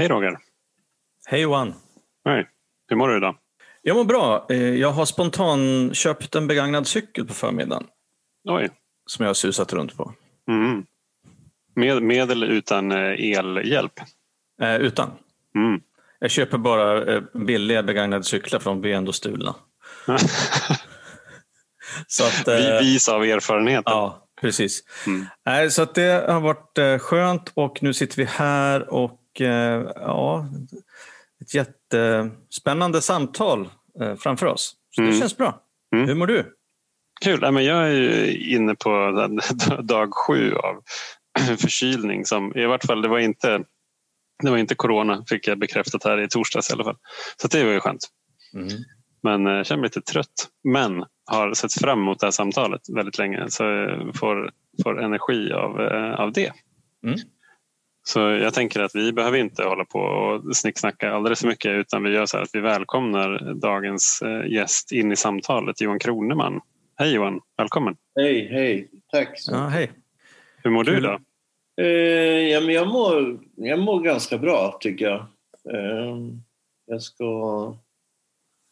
Hej Roger. Hej Johan. Hej. Hur mår du idag? Jag mår bra. Eh, jag har spontan köpt en begagnad cykel på förmiddagen. Oj. Som jag har susat runt på. Mm. Med, med eller utan eh, elhjälp? Eh, utan. Mm. Jag köper bara eh, billiga begagnade cyklar för de blir ändå stulna. så att, eh, Vis av erfarenhet. Ja, precis. Mm. Så att det har varit skönt och nu sitter vi här och eh, ja, ett jättespännande samtal eh, framför oss. Så mm. det känns bra. Mm. Hur mår du? Kul. Jag är inne på dag sju av förkylning. Som, I vart fall, det var inte det var inte corona, fick jag bekräftat här i torsdags i alla fall. Så det var ju skönt. Mm. Men jag känner mig lite trött. Men har sett fram emot det här samtalet väldigt länge. Så jag får, får energi av, eh, av det. Mm. Så jag tänker att vi behöver inte hålla på och snicksnacka alldeles för mycket utan vi gör så här att vi välkomnar dagens eh, gäst in i samtalet, Johan Kroneman. Hej Johan, välkommen! Hej, hej, tack! Så. Ja, hej. Hur mår du idag? Eh, ja, men jag, mår, jag mår ganska bra tycker jag. Eh, jag ska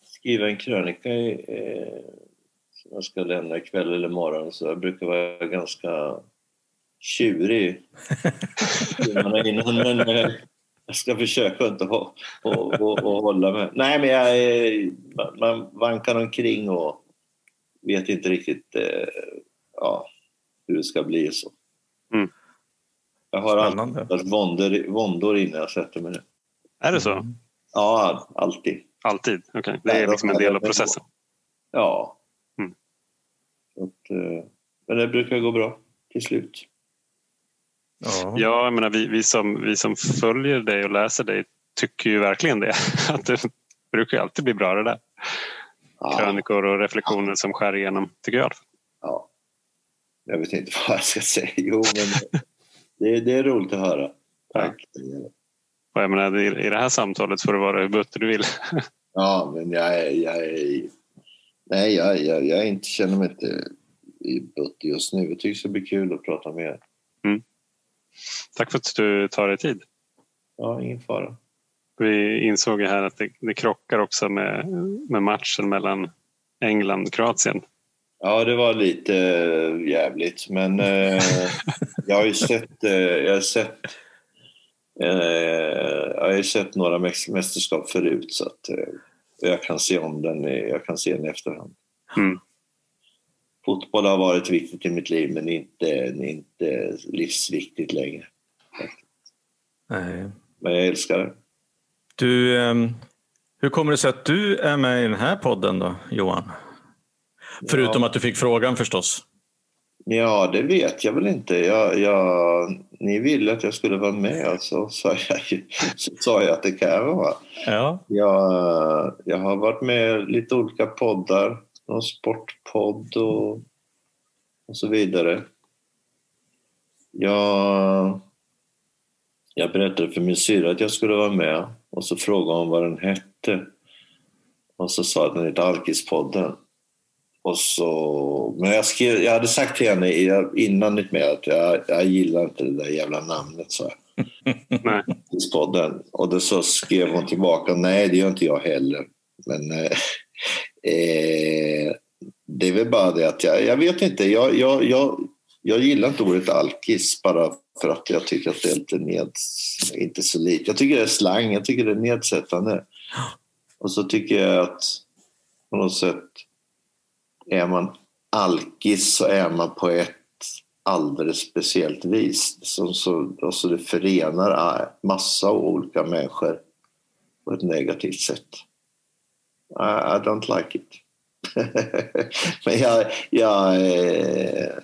skriva en krönika eh, som jag ska lämna ikväll eller imorgon så jag brukar vara ganska tjurig innan men eh, jag ska försöka inte att hålla mig. Nej men jag, man vankar omkring och vet inte riktigt eh, ja, hur det ska bli så. Mm. Jag har alltid våndor, våndor innan jag sätter mig ner. Är det så? Ja, alltid. Alltid? Okej, okay. det är liksom en del av processen? Ja. Mm. Att, eh, men det brukar gå bra till slut. Ja, jag menar, vi, vi, som, vi som följer dig och läser dig tycker ju verkligen det. Att det brukar alltid bli bra det där. Ja. Krönikor och reflektioner som skär igenom, tycker jag. Ja. Jag vet inte vad jag ska säga. Jo, men det, det är roligt att höra. Tack. Ja. jag menar, I det här samtalet får du vara hur butter du vill. ja, men jag är... Jag är nej, jag, jag, jag inte, känner mig inte i butter just nu. Jag tycker det ska bli kul att prata med er. Tack för att du tar dig tid. Ja, ingen fara. Vi insåg ju här att det, det krockar också med, med matchen mellan England och Kroatien. Ja, det var lite äh, jävligt. Men äh, jag har ju sett, äh, jag har sett, jag har sett några mästerskap förut så att jag kan se om den, jag kan se den i efterhand. Mm. Fotboll har varit viktigt i mitt liv men inte, inte livsviktigt längre. Nej. Men jag älskar det. Du, ehm, hur kommer det sig att du är med i den här podden då, Johan? Förutom ja. att du fick frågan förstås. Ja, det vet jag väl inte. Jag, jag, ni ville att jag skulle vara med och så sa jag, så sa jag att det kan jag vara. Ja. Jag, jag har varit med i lite olika poddar. Någon sportpodd och, och så vidare. Jag, jag berättade för min syrra att jag skulle vara med och så frågade hon vad den hette. Och så sa jag att den hette Alkispodden. Och så, men jag, skrev, jag hade sagt till henne innan mer att jag, jag gillar inte det där jävla namnet. Så podden. Och då så skrev hon tillbaka, nej det gör inte jag heller. Men eh, eh, det är väl bara det att jag, jag vet inte, jag, jag, jag, jag gillar inte ordet alkis bara för att jag tycker att det är inte ned, inte så lite. Jag tycker det är slang, jag tycker det är nedsättande. Och så tycker jag att på något sätt är man alkis så är man på ett alldeles speciellt vis. Så, så, alltså det förenar massa olika människor på ett negativt sätt. I, I don't like it. Men jag, jag, eh,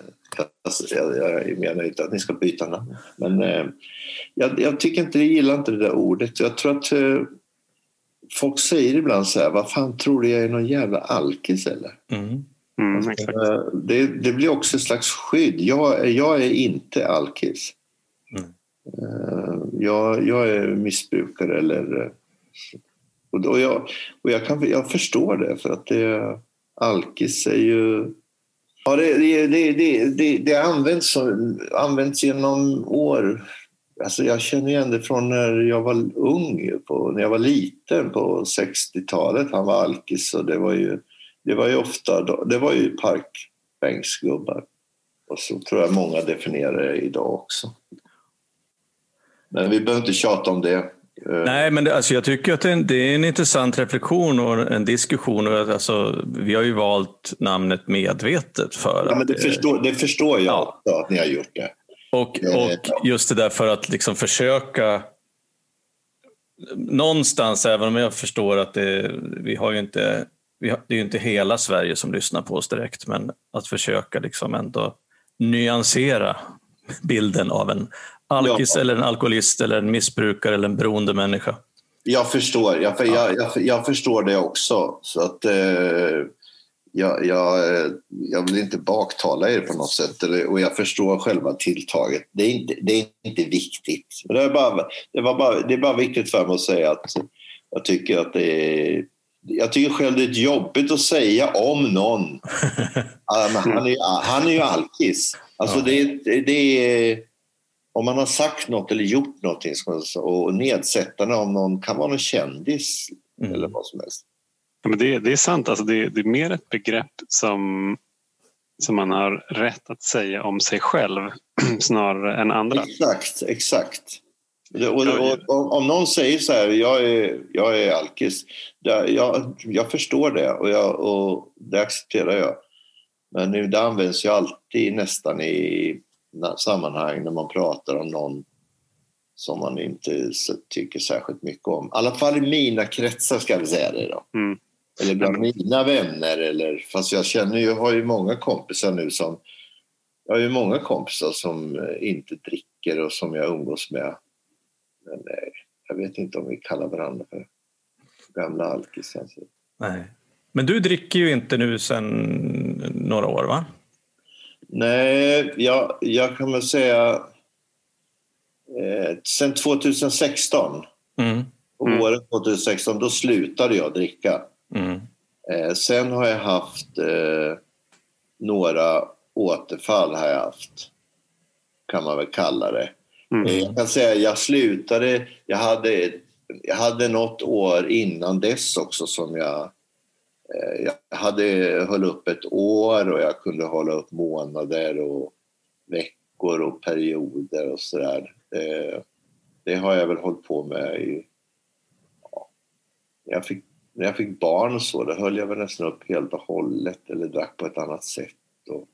alltså, jag, jag, menar inte att ni ska byta namn. Men eh, jag, jag, tycker inte, jag gillar inte det där ordet. Jag tror att eh, folk säger ibland så här, vad fan tror du jag är någon jävla alkis eller? Mm. Mm, eh, det, det, blir också ett slags skydd. Jag, jag är inte alkis. Mm. Eh, jag, jag, är missbrukare eller... Eh, och, jag, och jag, kan, jag förstår det för att det, alkis är ju... Ja, det, det, det, det, det används, används genom år Alltså jag känner igen det från när jag var ung, på, när jag var liten på 60-talet. Han var alkis och det var ju, det var ju ofta det var ju parkbänksgubbar. Och så tror jag många definierar det idag också. Men vi behöver inte tjata om det. Eh, Nej, men det, alltså, jag tycker att det är, en, det är en intressant reflektion och en diskussion. Och alltså, vi har ju valt namnet medvetet för ja, men det, att, förstår, det förstår jag ja. också, att ni har gjort det. Och, och just det där för att liksom försöka någonstans, även om jag förstår att det, vi har ju inte, vi har, det är ju inte hela Sverige som lyssnar på oss direkt, men att försöka liksom ändå nyansera bilden av en alkis ja. eller en alkoholist eller en missbrukare eller en beroende människa. Jag förstår, jag, jag, jag, jag förstår det också. Så att, eh, jag, jag, jag vill inte baktala er på något sätt och jag förstår själva tilltaget. Det är inte, det är inte viktigt. Det är, bara, det, var bara, det är bara viktigt för mig att säga att jag tycker att det är jag tycker själv det är jobbigt att säga om någon. han, är, han är ju alkis. Alltså det, det är, om man har sagt något eller gjort någonting och nedsättande om någon, kan vara en kändis mm. eller vad som helst. Ja, men det, det är sant, alltså det, det, är mer ett begrepp som, som man har rätt att säga om sig själv snarare än andra. Exakt, exakt. Och, och, och, om någon säger så här, jag är, jag är alkis, jag, jag förstår det och, jag, och det accepterar jag. Men det används ju alltid nästan i sammanhang när man pratar om någon som man inte tycker särskilt mycket om. I alla fall i mina kretsar ska vi säga det då. Mm. Eller bland mina vänner. Eller, fast jag känner ju, har ju många kompisar nu som... Jag har ju många kompisar som eh, inte dricker och som jag umgås med. Men nej, eh, jag vet inte om vi kallar varandra för gamla alkisar. Nej. Men du dricker ju inte nu sedan några år va? Nej, jag, jag kan väl säga eh, sen 2016. Mm. Mm. Året 2016, då slutade jag dricka. Mm. Eh, sen har jag haft eh, några återfall har jag haft. Kan man väl kalla det. Mm. Eh, jag kan säga jag slutade, jag hade, jag hade något år innan dess också som jag eh, Eh, jag hade höll upp ett år och jag kunde hålla upp månader och veckor och perioder och sådär. Det, det har jag väl hållit på med i... Ja, jag fick när jag fick barn och så, då höll jag väl nästan upp helt och hållet eller drack på ett annat sätt. Och...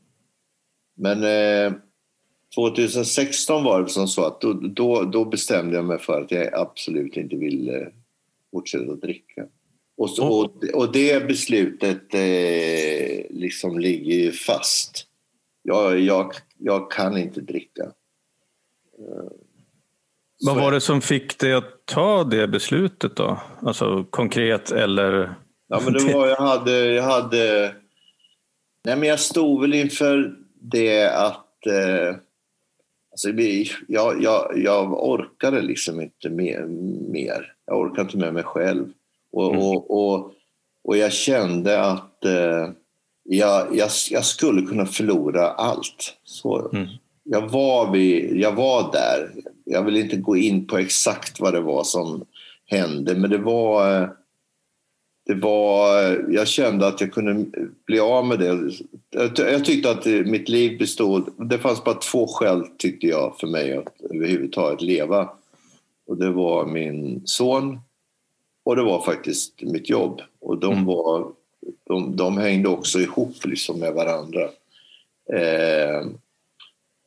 Men eh, 2016 var det som så att då, då, då, bestämde jag mig för att jag absolut inte ville fortsätta att dricka. Och, så, och, och det beslutet eh, liksom ligger ju fast. Jag, jag, jag kan inte dricka. Eh, vad var det som fick dig att ta det beslutet då? Alltså konkret eller? Ja, men det var, jag hade, jag hade... Nej, men jag stod väl inför det att... Eh, alltså, jag, jag, jag orkade liksom inte mer, mer. Jag orkade inte med mig själv. Och, mm. och, och, och, jag kände att eh, jag, jag, jag, skulle kunna förlora allt. Så, mm. jag, var vid, jag var där jag vill inte gå in på exakt vad det var som hände, men det var... Det var jag kände att jag kunde bli av med det. Jag tyckte att mitt liv bestod... Det fanns bara två skäl, tyckte jag, för mig att överhuvudtaget leva. Och det var min son och det var faktiskt mitt jobb. Och de, mm. var, de, de hängde också ihop liksom med varandra. Eh,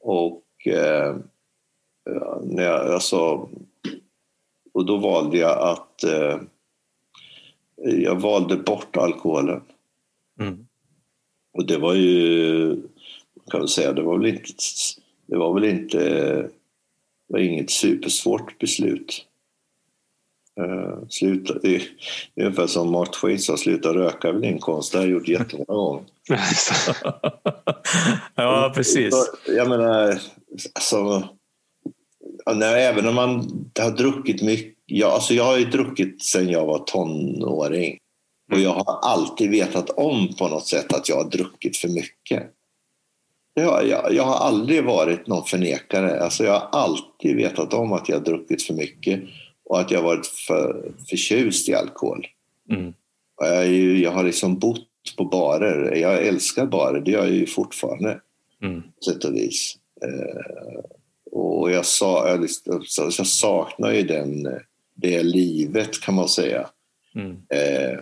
och... Eh, när jag, alltså, och då valde jag att eh, jag valde bort alkoholen. Mm. Och det var ju, kan man säga, det var väl inte, det var väl inte, det var inget supersvårt beslut. Uh, sluta, det, är, det är ungefär som Mark Twain sa, sluta röka är väl en konst. Det har jag gjort jättemånga gånger. ja, precis. Jag menar, alltså, nej, även om man har druckit mycket. Jag, alltså jag har ju druckit sen jag var tonåring. Och jag har alltid vetat om på något sätt att jag har druckit för mycket. jag, jag, jag har aldrig varit någon förnekare. Alltså jag har alltid vetat om att jag har druckit för mycket och att jag varit för förtjust i alkohol. Mm. Jag, ju, jag har liksom bott på barer. Jag älskar barer, det gör jag ju fortfarande. Mm. På sätt och vis. Eh, och jag, sa, jag, jag saknar ju den, det livet kan man säga. Mm. Eh,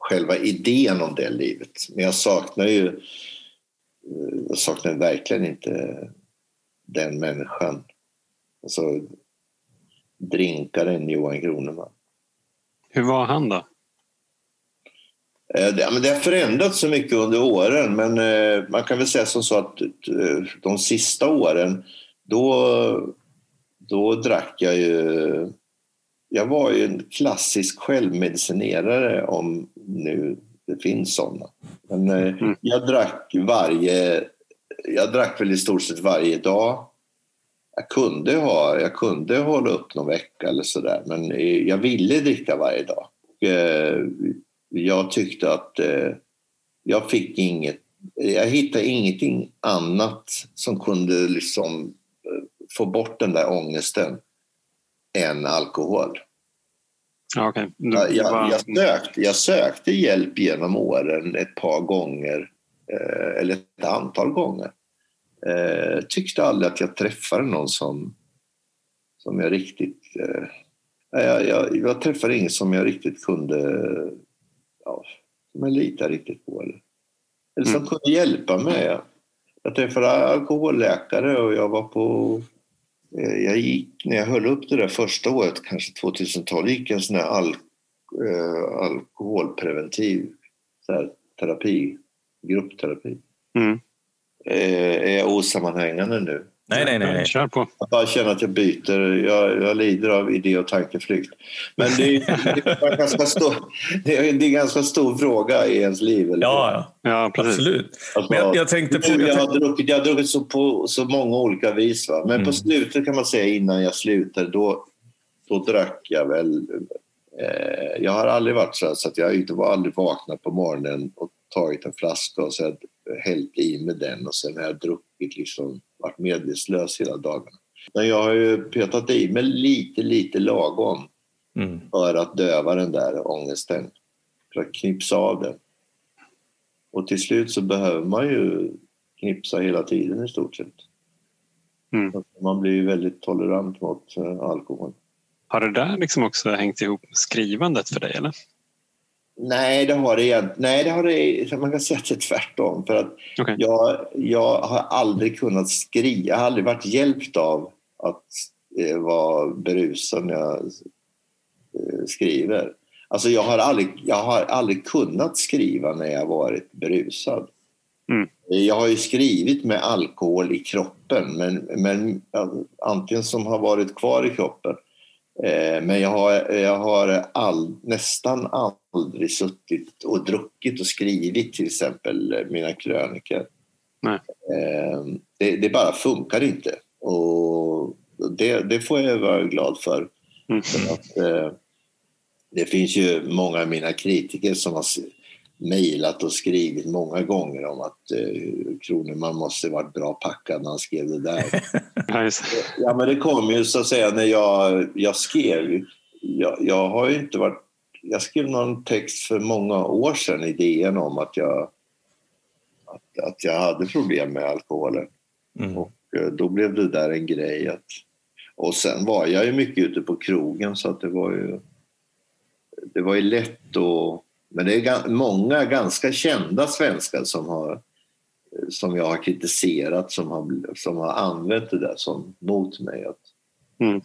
själva idén om det livet. Men jag saknar ju eh, jag saknar verkligen inte den människan. Alltså drinkaren Johan Kroneman. Hur var han då? Eh, det, men det har förändrats så mycket under åren men eh, man kan väl säga som så att eh, de sista åren då, då drack jag ju... Jag var ju en klassisk självmedicinerare om nu det finns sådana. Men Mm. jag drack varje... Jag drack väl i stort sett varje dag. Jag kunde, ha, jag kunde hålla upp någon vecka eller sådär men eh, jag ville dricka varje dag. Eh, jag tyckte att eh, jag fick inget... Jag hittade ingenting annat som kunde liksom få bort den där ångesten än alkohol. Okay. du, Jag, du jag, jag, sökte, jag sökte hjälp genom åren ett par gånger, eller ett antal gånger. Eh, tyckte aldrig att jag träffade någon som, som jag riktigt... Eh, jag, jag, jag träffade ingen som jag riktigt kunde... Ja, som jag litade riktigt på. Eller, eller som Mm. kunde hjälpa mig. Jag, träffade alkoholläkare och jag var på Eh, Jag gick, när jag höll upp det där första året, kanske 2012, gick en sån här al, eh, alkoholpreventiv så här, terapi, gruppterapi. Mm. Eh, är jag osammanhängande nu? Nej, nej, nej. nej. Kör på. Jag bara känner att jag byter, jag, jag lider av idé och tankeflykt. Men det är, det är, en ganska stor, det är, en ganska stor fråga i ens liv. Eller? Ja, ja, Ja, precis. absolut. Alltså, Men jag, jag tänkte på... jag, Jag har druckit, jag har druckit så på så många olika vis. Va? Men Mm. på slutet kan man säga innan jag slutade, då, då drack jag väl... Eh, jag har aldrig varit så, här, så att jag inte var aldrig vaknat på morgonen och tagit en flaska och sen hällt i med den och sen har jag druckit liksom, varit medvetslös hela dagarna. Men jag har ju petat i mig lite, lite lagom mm. för att döva den där ångesten. För att knipsa av den. Och till slut så behöver man ju knipsa hela tiden i stort sett. Mm. Man blir ju väldigt tolerant mot eh, alkohol. Har det där liksom också hängt ihop med skrivandet för dig? Eller? Nej, det har det Nej, det har det... Man kan säga att det är tvärtom. För att Okej. jag, jag har aldrig kunnat skriva. Jag har aldrig varit hjälpt av att eh, vara berusad när jag eh, skriver. Alltså jag har, aldrig, jag har aldrig kunnat skriva när jag varit berusad. Mm. Jag har ju skrivit med alkohol i kroppen, men, men antingen som har varit kvar i kroppen. Eh, men jag har, jag har all, nästan aldrig suttit och druckit och skrivit till exempel eh, mina krönikor. Eh, det, det bara funkar inte. Och det, det får jag vara glad för. Mm. för att, eh, det finns ju många av mina kritiker som har mejlat och skrivit många gånger om att eh, Kroneman måste varit bra packad när han skrev det där. Ja, men det kom ju så att säga när jag, jag skrev. Jag, jag har ju inte varit... Jag skrev någon text för många år sedan i DN om att jag, att, att jag hade problem med alkoholen. Mm. Och eh, då blev det där en grej. Att, och sen var jag ju mycket ute på krogen så att det var ju... Det var ju lätt att... Men det är ga- många ganska kända svenskar som har som jag har kritiserat som har, som har använt det där som mot mig. Att, Mm.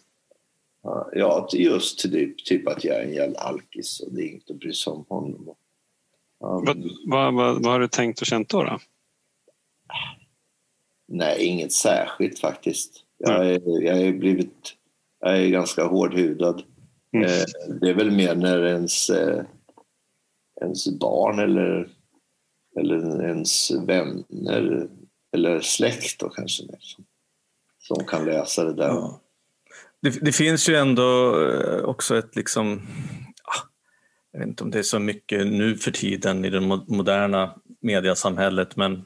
Ja, just typ, typ att jag är en jävla alkis och det är inget att bry sig om honom. Men- Vad, vad, vad, vad har du tänkt och känt då? då? Nej, inget särskilt faktiskt. Jag är, jag är blivit... Jag är ganska hårdhudad. Mm. Eh, det är väl mer när ens, eh, ens barn eller, eller ens vänner eller släkt då kanske som, som kan läsa det där. Ja. Det, det finns ju ändå eh, också ett liksom, ah, jag vet inte om det är så mycket nu för tiden i det mo- moderna mediasamhället, men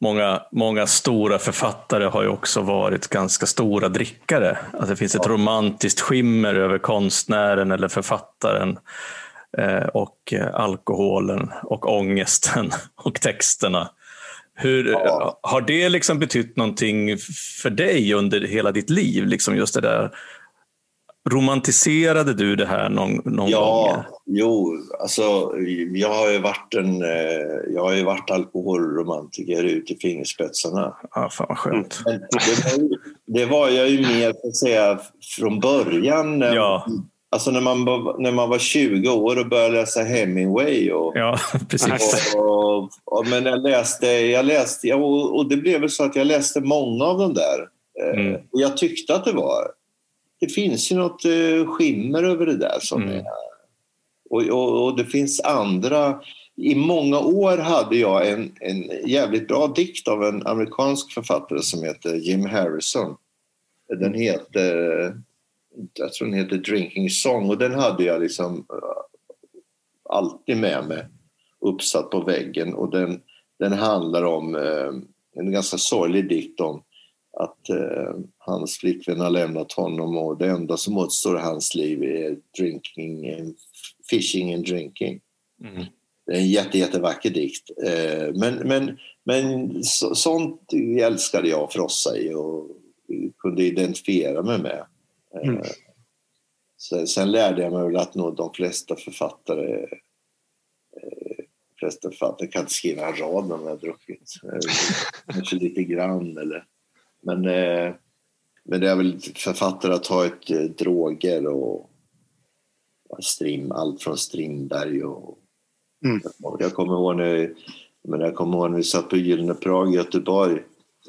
många, många stora författare har ju också varit ganska stora drickare. Att det finns ett romantiskt skimmer över konstnären eller författaren eh, och alkoholen och ångesten och texterna. Hur, ja. Har det liksom betytt någonting för dig under hela ditt liv? Liksom just det där Romantiserade du det här någon, någon ja, gång? Jo, alltså jag har ju varit en eh, jag har ju varit alkoholromantiker ut i fingerspetsarna. Ja, fan vad skönt. Men det, var, det var jag ju mer, att säga, från början. Ja. Alltså när man, när man var 20 år och började läsa Hemingway. Och, ja, precis. Och, och, och, men jag läste, jag läste och, och det blev väl så att jag läste många av dem där. Eh, mm. Och jag tyckte att det var det finns ju något eh, skimmer över det där. Som mm. är, och, och, och, det finns andra... I många år hade jag en, en jävligt bra dikt av en amerikansk författare som heter Jim Harrison. Den mm. heter, jag tror den heter Drinking Song och den hade jag liksom eh, alltid med mig uppsatt på väggen och den, den handlar om eh, en ganska sorglig dikt om att eh, hans flickvän har lämnat honom och det enda som återstår i hans liv är drinking and fishing and drinking. Mm. Det är en jätte, jättevacker dikt. Eh, men men, men så, sånt älskade jag att frossa i och kunde identifiera mig med. Eh, mm. sen, sen, lärde jag mig väl att nog de flesta författare eh, flesta författare kan inte skriva en rad när de har druckit. Eh, kanske lite grann eller men, eh, men det är väl författare att ha ett eh, droger och strim, allt från Strindberg och... Mm. Jag kommer ihåg när, men jag kommer ihåg när vi satt på Gyllene Prag i Göteborg.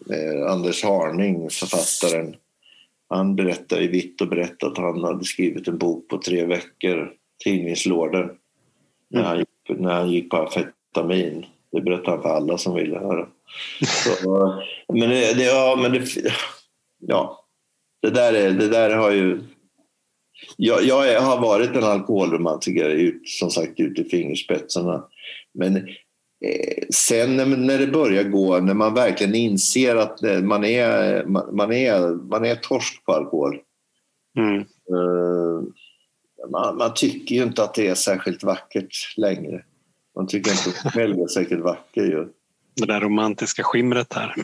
Eh, Anders Harning, författaren, han berättade i vitt och brett att han hade skrivit en bok på tre veckor, Tidningslådor, mm. när, han gick, när han gick på amfetamin. Det berättade han för alla som ville höra. Så, men det, det, ja, men det, ja, det där, är, det där har ju... Jag, jag har varit en alkoholromantiker, ut, som sagt, ut i fingerspetsarna. Men sen när det börjar gå, när man verkligen inser att man är, man, är, man är torsk på alkohol. Mm. Eh, man, man, tycker ju inte att det är särskilt vackert längre. Man tycker inte att själv är särskilt vacker. Ju det där romantiska skimret här.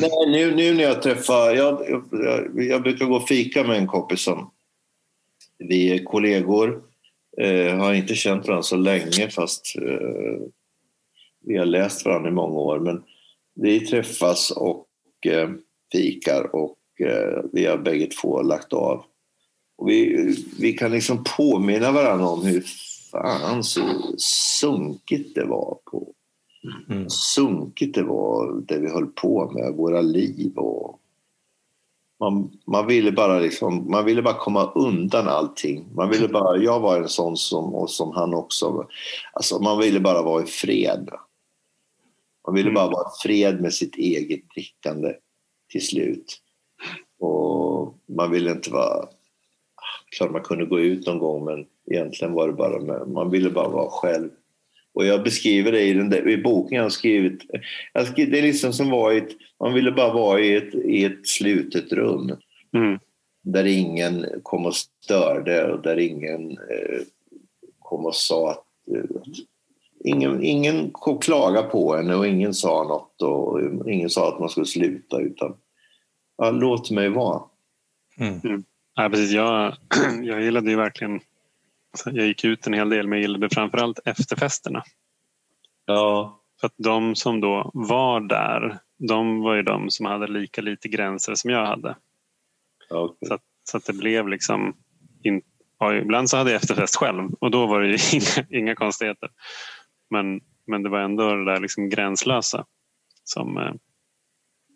Nej, nu, nu när jag träffar... Jag, jag, jag brukar gå och fika med en kompis som... Vi är kollegor. Eh, har inte känt varandra så länge fast eh, vi har läst varandra i många år. Men vi träffas och eh, fikar och eh, vi har bägge två lagt av. Och vi, vi kan liksom påminna varandra om hur fan så sunkigt det var på Mm. Sunkigt det var det vi höll på med, våra liv. Och man, man, ville bara liksom, man ville bara komma undan allting. Man ville bara, jag var en sån som, och som han också. Alltså man ville bara vara i fred. Man ville bara mm. vara fred med sitt eget drickande till slut. Och man ville inte vara... Klart man kunde gå ut någon gång men egentligen var det bara man ville bara vara själv. Och jag beskriver det i, den där, i boken jag har skrivit. Jag skrivit det är liksom som var ett, man ville bara vara i ett, i ett slutet rum. Mm. Där ingen kom och störde och där ingen eh, kom och sa att... Ingen, ingen kom klaga på henne och ingen sa något och ingen sa att man skulle sluta utan ja, låt mig vara. Mm. Mm. Ja, precis. Jag, jag gillade ju verkligen jag gick ut en hel del men jag gillade framförallt efterfesterna. Ja. För att de som då var där, de var ju de som hade lika lite gränser som jag hade. Okay. Så, att, så att det blev liksom... In, ja, ibland så hade jag efterfest själv och då var det ju inga, inga konstigheter. Men, men det var ändå det där liksom gränslösa som, eh,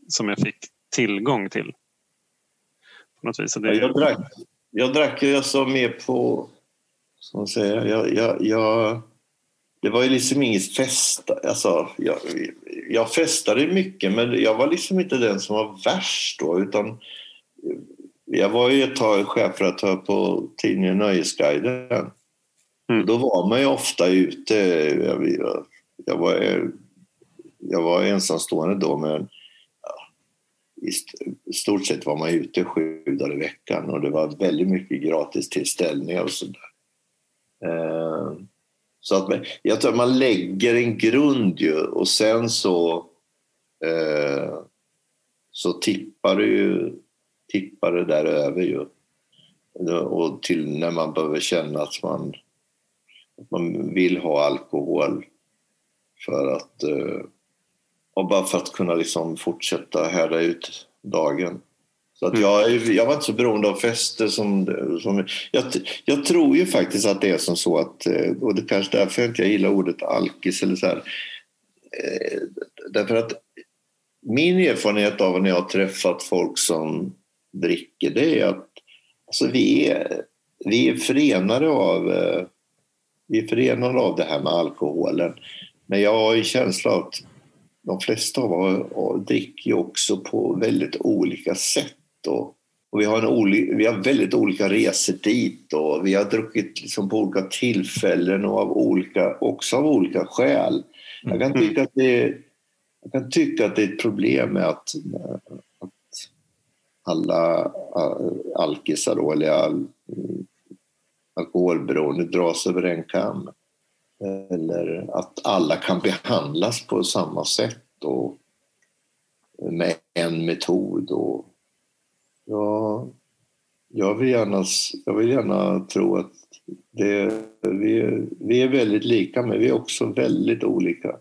som jag fick tillgång till. På något vis. Det... Jag drack, jag drack jag så alltså med på som säger, jag, jag, jag, det var ju liksom inget fest. Alltså, jag, jag festade mycket men jag var liksom inte den som var värst då utan jag var ju ett tag chefredaktör på tidningen Nöjesguiden. Mm. Då var man ju ofta ute. Jag, jag, jag var jag var ensamstående då men ja, i stort sett var man ute sju dagar i veckan och det var väldigt mycket gratis tillställningar och sådär. Eh, så att jag tror att man lägger en grund ju och sen så eh, så tippar det ju tippar det där över ju. Och till när man behöver känna att man, att man vill ha alkohol för att eh, och bara för att kunna liksom fortsätta härda ut dagen. Så att jag, jag var inte så beroende av fester som... som jag, jag tror ju faktiskt att det är som så att, eh, och det är kanske därför jag inte gillar ordet alkis eller så här. Eh, därför att min erfarenhet av när jag har träffat folk som dricker det är att alltså vi, är, vi är förenade av vi är förenade av det här med alkoholen. Men jag har en känsla av att de flesta av oss dricker också på väldigt olika sätt. Och, och vi, har en oli, vi har väldigt olika resor dit och vi har druckit liksom på olika tillfällen och av olika, också av olika skäl. Jag kan mm. tycka att det, jag kan tycka att det är ett problem med att, att alla äh, alkisar då, eller all, alkoholberoende dras över en kam. Eller att alla kan behandlas på samma sätt och med en metod. Och, ja, jag, vill gärna, jag vill gärna tro att det, vi, vi är väldigt lika men vi är också väldigt olika.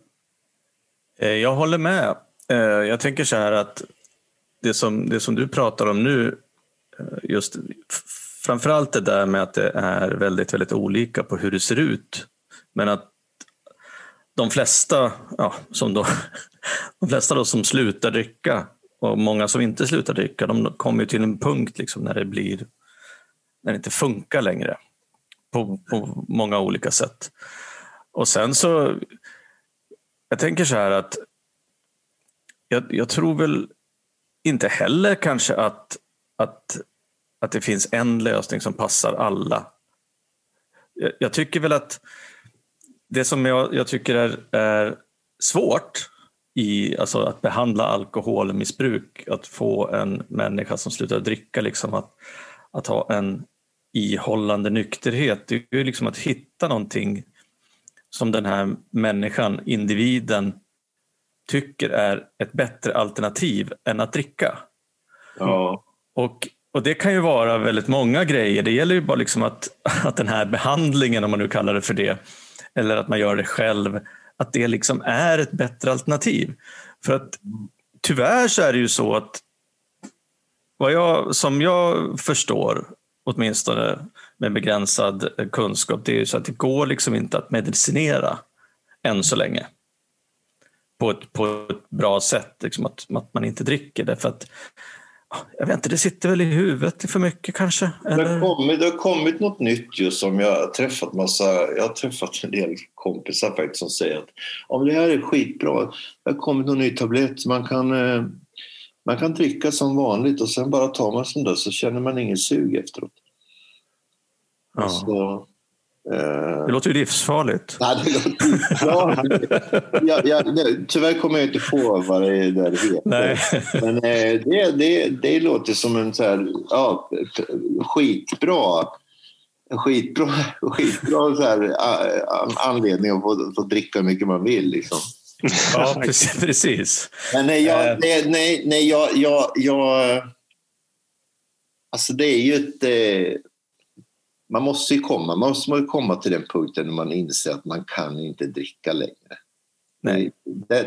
Eh, jag håller med. Eh, jag tänker så här att det som, det som du pratar om nu, eh, just framförallt det där med att det är väldigt, väldigt olika på hur det ser ut. Men att de flesta, ja, som då, de flesta då som slutar dricka och många som inte slutar dricka, de kommer till en punkt liksom när det blir när det inte funkar längre på, på många olika sätt. Och sen så jag tänker så här att jag, jag, tror väl inte heller kanske att, att, att det finns en lösning som passar alla. Jag, jag tycker väl att det som jag, jag tycker är, är svårt i alltså att behandla alkoholmissbruk, att få en människa som slutar dricka liksom att, att ha en ihållande nykterhet, det är ju liksom att hitta någonting som den här människan, individen, tycker är ett bättre alternativ än att dricka. Ja. Och, och det kan ju vara väldigt många grejer. Det gäller ju bara liksom att, att den här behandlingen, om man nu kallar det för det, eller att man gör det själv, att det liksom är ett bättre alternativ. För att tyvärr så är det ju så att vad jag, som jag förstår åtminstone med begränsad kunskap, det är ju så att det går liksom inte att medicinera än så länge på ett, på ett bra sätt, liksom att, att man inte dricker det. För att, jag vet inte, det sitter väl i huvudet för mycket kanske? Eller? Det, har kommit, det har kommit något nytt just som jag har träffat massa, jag har träffat en del kompisar faktiskt som säger att om det här är skitbra, det har kommit någon ny tablett, man kan, eh, man kan dricka som vanligt och sen bara tar man sån där så känner man ingen sug efteråt. Ja. Så, eh... Det låter ju livsfarligt. Nej, det låter bra. jag, jag, det, tyvärr kommer jag inte på vad det där heter. Nej. Men eh, det, det, det låter som en så här, ja, skitbra skitbra, skitbra så här, anledning att få, få dricka hur mycket man vill. Liksom. Ja, precis. Men nej, jag, eh. nej, nej, nej jag, jag, jag... Alltså det är ju ett... Man måste ju komma, man måste komma till den punkten när man inser att man kan inte dricka längre. Nej.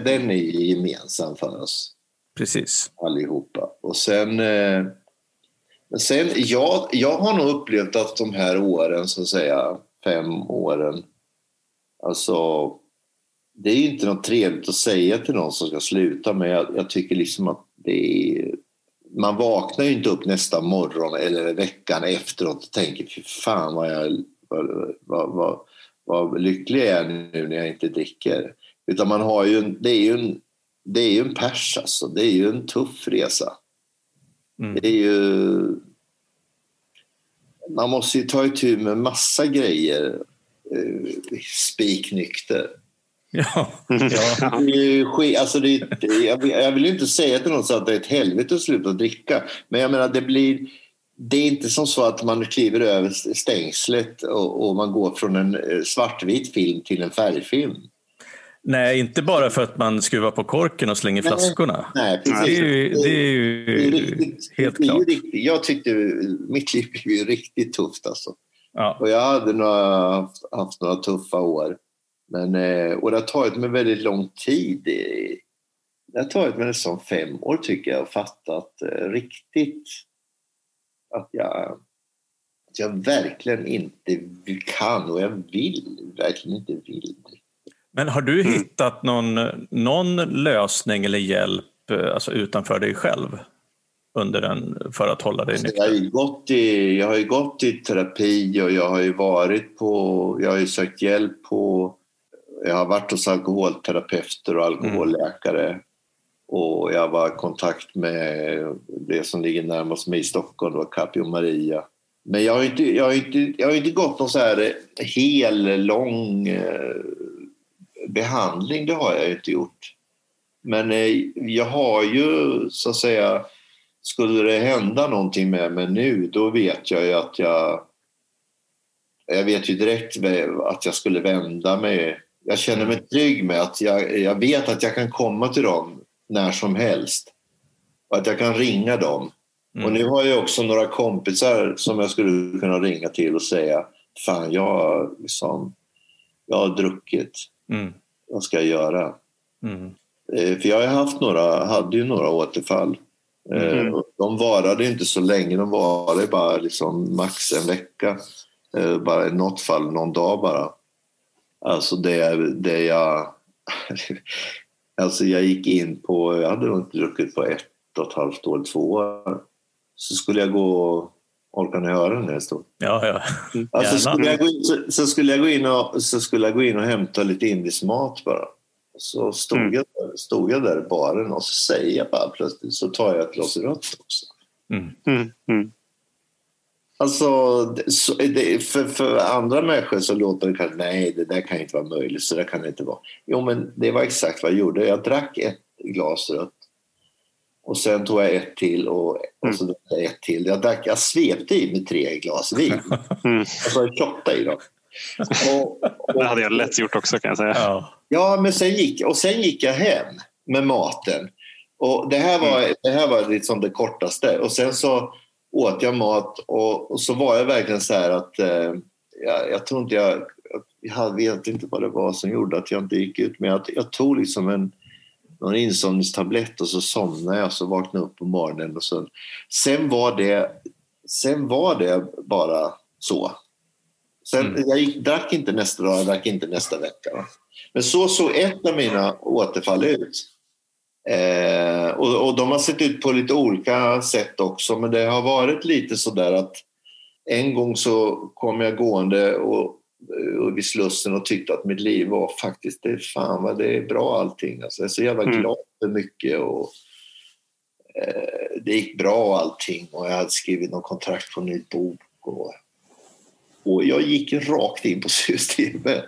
Den är ju gemensam för oss. Precis. Allihopa. Och sen... Eh, sen jag, jag har nog upplevt att de här åren, så att säga, fem åren, alltså det är inte något trevligt att säga till någon som ska sluta men jag, jag tycker liksom att det är man vaknar ju inte upp nästa morgon eller veckan efteråt och tänker fy fan vad, jag, vad, vad, vad, vad lycklig jag är nu när jag inte dricker. Utan man har ju, det är ju en, det är ju en pers alltså. Det är ju en tuff resa. Mm. Det är ju... Man måste ju ta itu med massa grejer eh, spiknykter. Ja. ja. Det alltså det, jag vill inte säga till någon att det är ett helvete att sluta dricka. Men jag menar, det blir... Det är inte som så att man kliver över stängslet och, och man går från en eh, svartvit film till en färgfilm. Nej, inte bara för att man skruvar på korken och slänger nej, flaskorna. Nej, precis. Det är ju, det är ju det är riktigt, helt det är klart. Riktigt, jag tyckte mitt liv blev riktigt tufft alltså. Ja. Och jag hade några, haft några tuffa år. Men, eh, och det har tagit mig väldigt lång tid. Det har tagit mig nästan fem år tycker jag att fatta att eh, riktigt att jag, att jag verkligen inte kan och jag vill verkligen inte vill. Men har du mm. hittat någon, någon lösning eller hjälp eh, alltså utanför dig själv? under den för att hålla dig nykter? Jag har, ju gått i, jag har ju gått i terapi och jag har ju varit på, jag har ju sökt hjälp på, jag har varit hos alkoholterapeuter och alkoholläkare mm. och jag var i kontakt med det som ligger närmast mig i Stockholm, då, Capio Maria. Men jag har inte, jag har inte, jag har inte gått någon så här hel lång eh, behandling, det har jag inte gjort. Men eh, jag har ju så att säga skulle det hända någonting med mig nu, då vet jag ju att jag... Jag vet ju direkt att jag skulle vända mig. Jag känner mig trygg med att jag, jag vet att jag kan komma till dem när som helst. Och att jag kan ringa dem. Mm. Och nu har jag också några kompisar som jag skulle kunna ringa till och säga Fan, jag, liksom, jag har druckit. Mm. Vad ska jag göra? Mm. Eh, för jag har haft några, hade ju några återfall. Mm. De varade inte så länge, de varade bara liksom max en vecka. Eh, bara i något fall någon dag bara. Alltså det, det jag... alltså jag gick in på, jag hade nog inte druckit på ett och ett halvt år, två år. Så skulle jag gå Orkar ni höra den historien? Ja, ja. Alltså, skulle jag gå in, så, så, skulle jag gå in och, så skulle jag gå in och hämta lite indisk mat bara. Så stod, mm. jag, stod jag där i baren och så säger jag bara plötsligt så tar jag ett glas rött också. Mm. Mm. Mm. Alltså, det, för, för, andra människor så låter det kanske, nej det där kan inte vara möjligt, så det kan det inte vara. Jo men det var exakt vad jag gjorde. Jag drack ett glas rött och sen tog jag ett till och, och så drack jag ett till. Jag, drack, jag svepte i mig tre glas vin. Mm. Och så tjottade i dem. Och, och, det hade jag lätt gjort också kan jag säga. Ja, ja men sen gick, och sen gick jag hem med maten. Och det här var, mm. det, här var liksom det kortaste. Och sen så åt jag mat och, och så var jag verkligen så här att eh, jag, jag tror inte jag, jag vet inte vad det var som gjorde att jag inte gick ut. Men jag, jag tog liksom en någon insomningstablett och så somnade jag och så vaknade upp på morgonen. Och så, sen, var det, sen var det bara så. Sen, mm. Jag gick, drack inte nästa dag, jag drack inte nästa vecka. Men så såg ett av mina återfall ut. Eh, och, och de har sett ut på lite olika sätt också, men det har varit lite så där att en gång så kom jag gående och, och vid Slussen och tyckte att mitt liv var faktiskt, det, fan vad det är bra allting. Alltså, jag är så jävla mm. glad för mycket och eh, det gick bra allting och jag hade skrivit någon kontrakt på en ny bok. Och, och jag gick rakt in på systemet.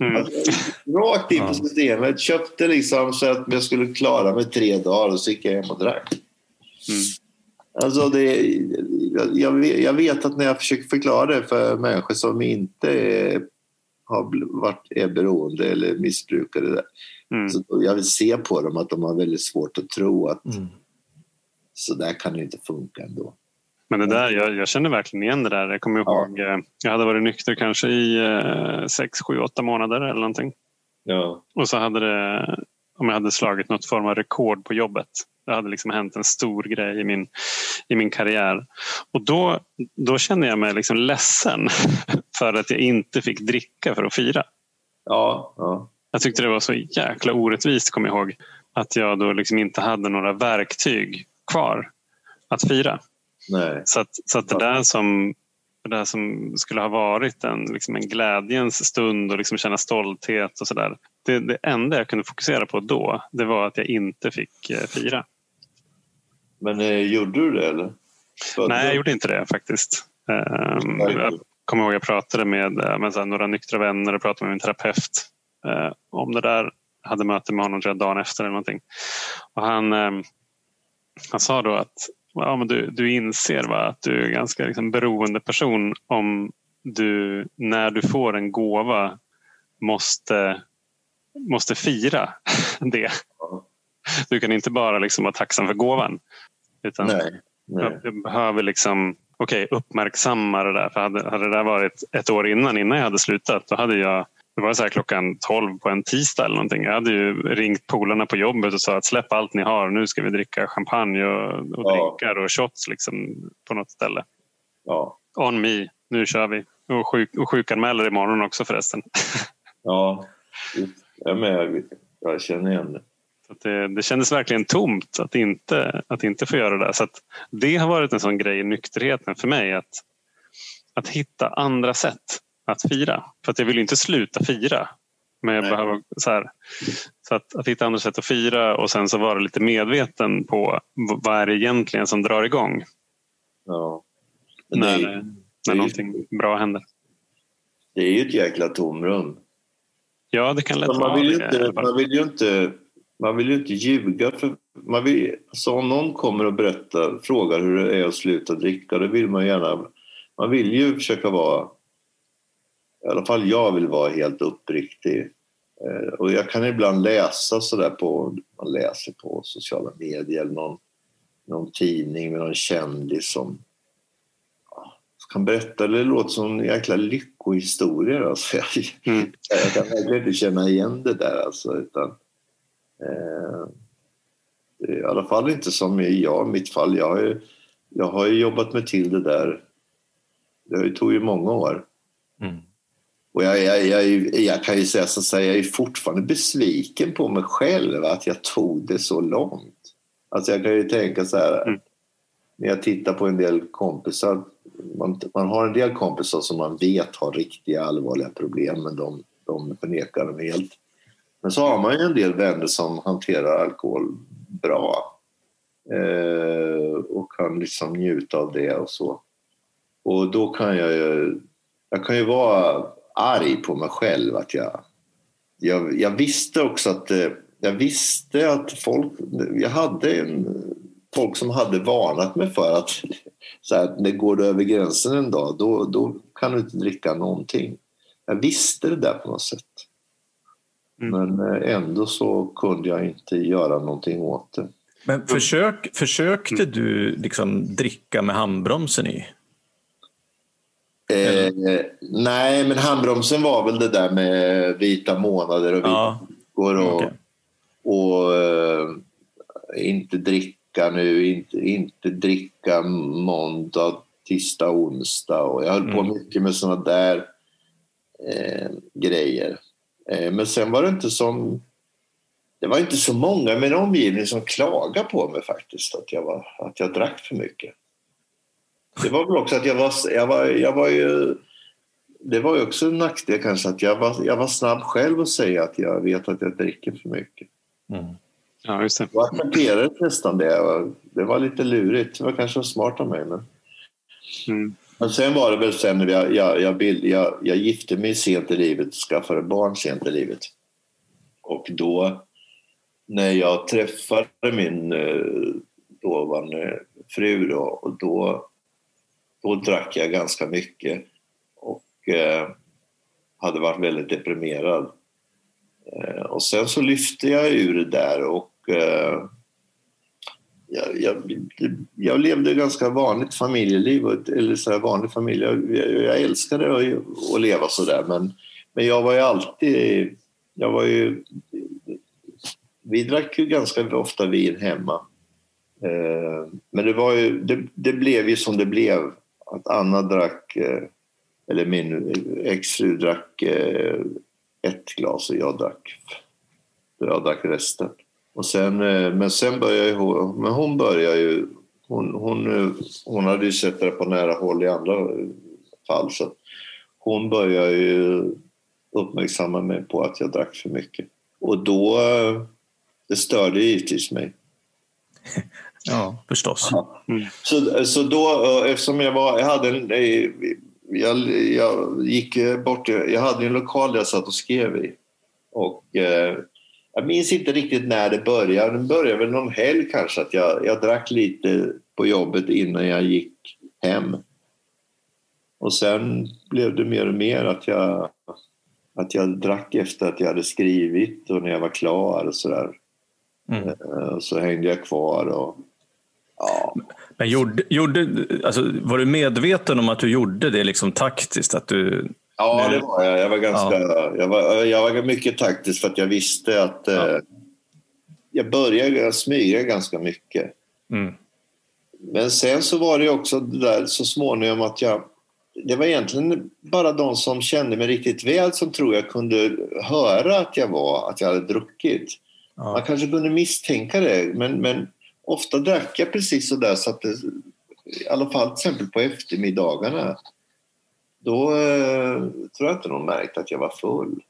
Mm. Alltså, rakt in på systemet. Köpte liksom så att jag skulle klara mig tre dagar och så gick jag hem och drack. Mm. Alltså det, jag, jag, vet att när jag försöker förklara det för människor som inte är, har varit, är beroende eller missbrukare där, mm. så jag vill se på dem att de har väldigt svårt att tro att mm. så där kan det inte funka ändå. Men det där, jag, jag, känner verkligen igen det där. Jag kommer ihåg, ja. Eh, jag hade varit nykter kanske i eh, sex, sju, åtta månader eller någonting. Ja. Och så hade det, om jag hade slagit något form av rekord på jobbet. Det hade liksom hänt en stor grej i min, i min karriär. Och då, då kände jag mig liksom ledsen för att jag inte fick dricka för att fira. Ja, ja. Jag tyckte det var så jäkla orättvist, kommer jag ihåg. Att jag då liksom inte hade några verktyg kvar att fira. Nej. Så, att, så att det där som det där som skulle ha varit en, liksom en glädjens stund och liksom känna stolthet och sådär. Det, det enda jag kunde fokusera på då, det var att jag inte fick eh, fira. Men eh, gjorde du det eller? För Nej, jag gjorde inte det faktiskt. Um, jag kommer ihåg att jag pratade med, eh, med så några nyktra vänner och pratade med min terapeut. eh, om det där. Jag hade möte med honom tror dagen efter eller någonting. Och han, eh, han sa då att ja, men du, du inser va, att du är ganska liksom, beroende person om du när du får en gåva måste, måste fira det. Du kan inte bara liksom vara tacksam för gåvan. Utan Nej. Nej. du behöver liksom okay, uppmärksamma det där. För hade, hade det där varit ett år innan, innan jag hade slutat, då hade jag det var så här klockan 12 på en tisdag eller någonting. Jag hade ju ringt polarna på jobbet och sa att släpp allt ni har. Nu ska vi dricka champagne och, och Ja. drinkar och shots liksom på något ställe. Ja. On me, nu kör vi. Och, sjuk, och sjukanmäler imorgon också förresten. ja. Jag är med. Jag känner igen det. Så det, det kändes verkligen tomt att inte, att inte få göra det. Så att det har varit en sån grej i nykterheten för mig. Att, att hitta andra sätt att fira. För att jag vill inte sluta fira. Men jag Nej. behöver så här. Så att, att hitta andra sätt att fira och sen så vara lite medveten på vad är det egentligen som drar igång Ja. När, det, är, när det är- någonting bra händer. det är ju ett jäkla tomrum. Ja, det kan lätt Men vara man, vill inte, man vill ju inte man vill ju inte ljuga. För man vill, så om någon kommer och berättar, frågar hur det är att sluta dricka, då vill man gärna... Man vill ju försöka vara... I alla fall jag vill vara helt uppriktig. Eh, och jag kan ibland läsa sådär på... Man läser på sociala medier eller någon, någon tidning med någon kändis som ja, kan berätta. Det låter som jäkla lyckohistorier. Alltså. Mm. jag kan verkligen inte känna igen det där. Alltså, utan, eh, I alla fall inte som i jag, mitt fall. Jag har, ju, jag har ju jobbat mig till det där. Det tog ju många år. Mm. Och jag, jag, jag, jag kan ju säga så att säga, jag är fortfarande besviken på mig själv att jag tog det så långt. Alltså jag kan ju tänka så här, Mm. när jag tittar på en del kompisar, man, man har en del kompisar som man vet har riktiga allvarliga problem men de, de förnekar dem helt. Men så har man ju en del vänner som hanterar alkohol bra eh, och kan liksom njuta av det och så. Och då kan jag ju, jag kan ju vara arg på mig själv att jag, jag, jag visste också att eh, jag visste att folk, jag hade en, folk som hade varnat mig för att så här, när går du över gränsen en dag då, då kan du inte dricka någonting. Jag visste det där på något sätt. Mm. Men eh, ändå så kunde jag inte göra någonting åt det. Men försök, försökte du liksom dricka med handbromsen i? Eh, nej, men handbromsen var väl det där med vita månader och Ja, veckor och, okej. och eh, inte dricka nu, inte, inte dricka måndag, tisdag, onsdag. Och jag höll på Mm. mycket med såna där eh, grejer. Eh, men sen var det inte som... Det var inte så många i min omgivning som klagade på mig faktiskt, att jag, var, att jag drack för mycket. Det var väl också att jag var, jag var, jag var ju... Det var ju också en nackdel kanske att jag var, jag var snabb själv att säga att jag vet att jag dricker för mycket. Mm. Ja, just det. Jag accepterade nästan det. Det var lite lurigt. Det var kanske smart av mig. Men, Mm. men sen var det väl sen när jag, jag, jag, bild, jag, jag gifte mig sent i livet och skaffade barn sent i livet. Och då när jag träffade min eh, dåvarande fru då, och då, då drack jag ganska mycket och eh, hade varit väldigt deprimerad. Eh, och sen så lyfte jag ur det där och eh, jag, jag, jag levde ett ganska vanligt familjeliv, eller så här vanlig familj. Jag, jag, älskade att, att leva så där men, men jag var ju alltid... Jag var ju, vi drack ju ganska ofta vin hemma. Eh, men det, var ju, det, det blev ju som det blev. Att Anna drack, eh, eller min exfru drack eh, ett glas och jag drack, jag drack resten. Och sen, eh, men sen började ju hon, men hon började ju, hon, hon, hon hade ju sett det på nära håll i andra fall så hon började ju uppmärksamma mig på att jag drack för mycket. Och då, det störde givetvis mig. Ja, förstås. Så, så då, eh, eftersom jag var, jag hade en, eh, jag, jag gick bort, jag hade en lokal där jag satt och skrev i. Och eh, jag minns inte riktigt när det började. Det började väl någon helg kanske att jag, jag drack lite på jobbet innan jag gick hem. Och sen blev det mer och mer att jag, att jag drack efter att jag hade skrivit och när jag var klar och sådär. Mm. Eh, så hängde jag kvar och ja. Men gjorde, gjorde, alltså, var du medveten om att du gjorde det liksom taktiskt? Att du, ja, det var jag. Jag var, ganska, ja. jag, var, jag var mycket taktisk för att jag visste att ja. eh, jag började smyga ganska mycket. Mm. Men sen så var det också det där så småningom att jag det var egentligen bara de som kände mig riktigt väl som tror jag kunde höra att jag var, att jag hade druckit. Ja. Man kanske kunde misstänka det, men, men ofta drack jag precis så där så att det, i alla fall till exempel på eftermiddagarna, då eh, tror jag inte någon märkte att jag var full.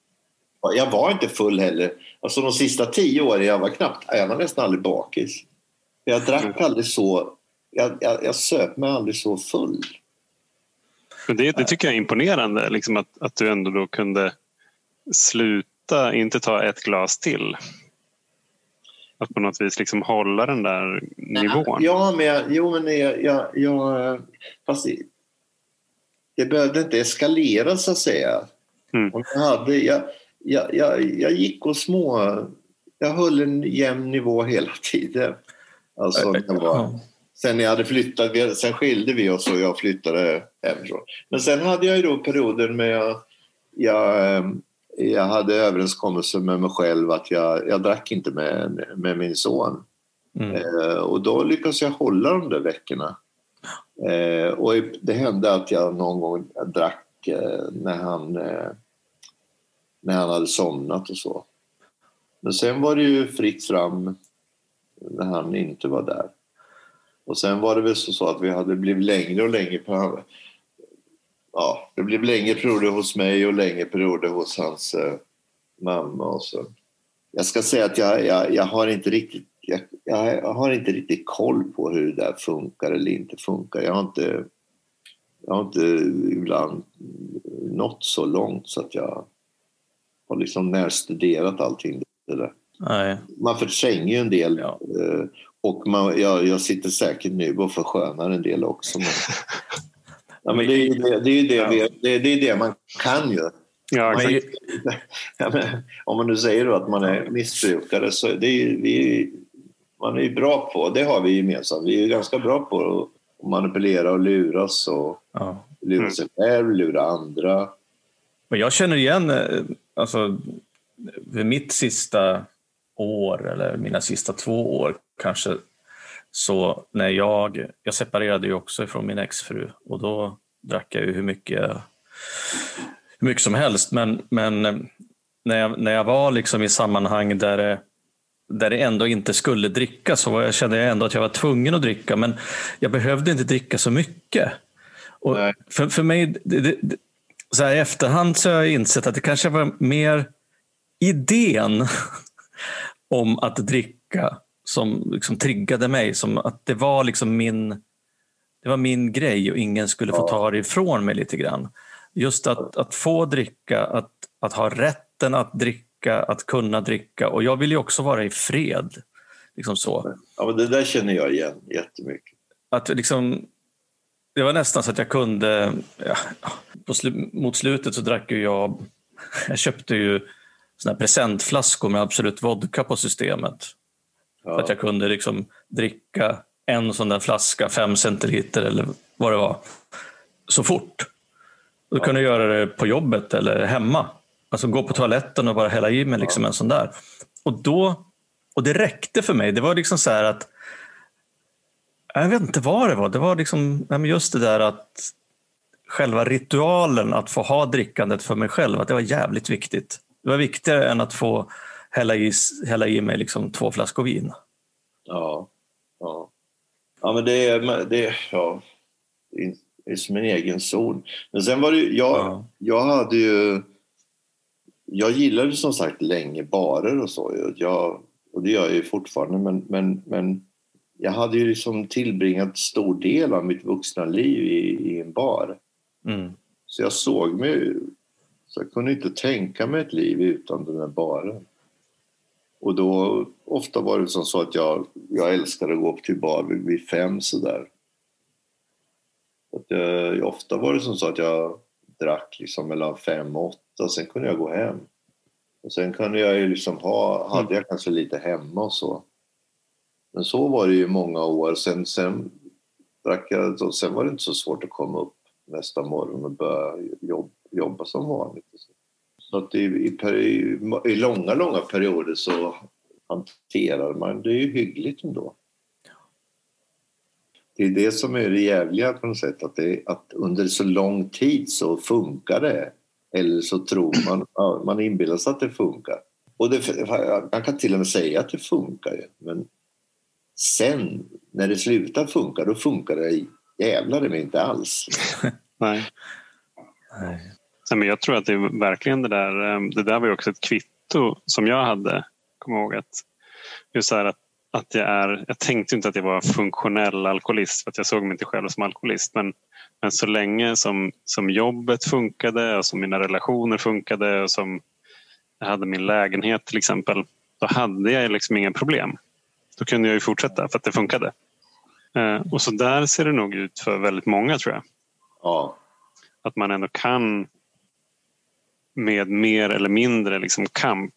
Jag var inte full heller. Alltså de sista tio åren, jag var knappt, jag var nästan aldrig bakis. Jag drack aldrig så, jag, jag, jag söp mig aldrig så full. Det, det tycker jag är imponerande, liksom att, att du ändå då kunde sluta, inte ta ett glas till. Att på något vis liksom hålla den där nivån. Ja, men jag, jo, men jag, jag, jag fast det behövde inte eskalera så att säga. Mm. jag, hade, jag, jag, jag, jag gick och små... Jag höll en jämn nivå hela tiden. Alltså, jag var, sen jag hade flyttat, sen skilde vi oss och jag flyttade hemifrån. Men sen hade jag ju då perioder med jag, jag, ehm, jag hade överenskommelser med mig själv att jag, jag drack inte med, med min son. Mm. Eh, och då lyckades jag hålla de där veckorna. Eh, och det hände att jag någon gång drack eh, när, han, eh, när han hade somnat och så. Men sen var det ju fritt fram när han inte var där. Och sen var det väl så att vi hade blivit längre och längre på Ja, det blev längre perioder hos mig och längre perioder hos hans eh, mamma. Och så. Jag ska säga att jag, jag, jag har inte riktigt jag, jag, har inte riktigt koll på hur det där funkar eller inte funkar. Jag har inte, jag har inte ibland nått så långt så att jag har liksom närstuderat allting. Det där. Nej. Man förtränger ju en del ja. Eh, och man, jag, jag sitter säkert nu och förskönar en del också. Men, ja, men det, är ju det, det, är det, vi, det, det, är det man kan ju. Ja, man, ja, men, om man nu säger att man är missbrukare så det är vi, man är ju bra på, det har vi gemensamt, vi är ganska bra på att manipulera och luras och ja. lura mm. sig själv, lura andra. Men jag känner igen, eh, alltså, mitt sista år eller mina sista två år kanske. Så när jag, jag separerade ju också ifrån min exfru och då drack jag ju hur mycket, hur mycket som helst. Men, men när, jag, när jag var liksom i sammanhang där det, där det ändå inte skulle drickas så jag kände jag ändå att jag var tvungen att dricka. Men jag behövde inte dricka så mycket. Och för, för mig, det, det, så här i efterhand så har jag insett att det kanske var mer idén om att dricka som liksom triggade mig. Som att det var liksom min, det var min grej och ingen skulle få ta det ifrån mig lite grann. Just att, att få dricka, att, att ha rätten att dricka, att kunna dricka. Och jag vill ju också vara i fred. Liksom så. Ja, men det där känner jag igen jättemycket. Att liksom, det var nästan så att jag kunde... Ja, på sl mot slutet så drack ju jag... Jag köpte ju såna presentflaskor med Absolut Vodka på systemet. Ja. För att jag kunde liksom dricka en sån där flaska, fem centiliter eller vad det var, så fort. Då ja. kunde jag göra det på jobbet eller hemma. Alltså gå på toaletten och bara hälla i mig liksom ja. en sån där. Och, då, och det räckte för mig. Det var liksom så här att jag vet inte vad det var. Det var liksom just det där att själva ritualen att få ha drickandet för mig själv, att det var jävligt viktigt. Det var viktigare än att få hälla i, hälla i mig liksom två flaskor vin. Ja, ja. ja men det är, det, ja, det är som en egen zon. Men sen var det jag, ja. jag hade ju... Jag gillade som sagt länge barer och så. Jag, och det gör jag ju fortfarande, men, men, men jag hade ju liksom tillbringat stor del av mitt vuxna liv i, i en bar. Mm. Så jag såg mig Så jag kunde inte tänka mig ett liv utan den här baren. Och då, ofta var det som så att jag, jag älskade att gå upp till bar vid, vid fem sådär. Att jag, ofta var det som så att jag drack liksom mellan fem och åtta, sen kunde jag gå hem. Och sen kunde jag ju liksom ha, hade jag kanske lite hemma och så. Men så var det ju många år. Sen, sen drack jag, sen var det inte så svårt att komma upp nästa morgon och börja jobb, jobba som vanligt. Så att i, i, i, långa, långa perioder så hanterar man det ju hyggligt ändå. Det är det som är det jävliga på något sätt, att, det, att under så lång tid så funkar det. Eller så tror man, man inbillar sig att det funkar. Och det, man kan till och med säga att det funkar ju, men sen när det slutar funka, då funkar det jävlar det inte alls. Nej. Nej. Men jag tror att det är verkligen det där. Eh, det där var ju också ett kvitto som jag hade. Kom ihåg att just så att, att jag är. Jag tänkte inte att jag var funktionell alkoholist för att jag såg mig inte själv som alkoholist. Men, men så länge som, som jobbet funkade och som mina relationer funkade och som jag hade min lägenhet till exempel. Då hade jag liksom inga problem. Då kunde jag ju fortsätta för att det funkade. Eh, och så där ser det nog ut för väldigt många tror jag. Ja. Att man ändå kan med mer eller mindre liksom kamp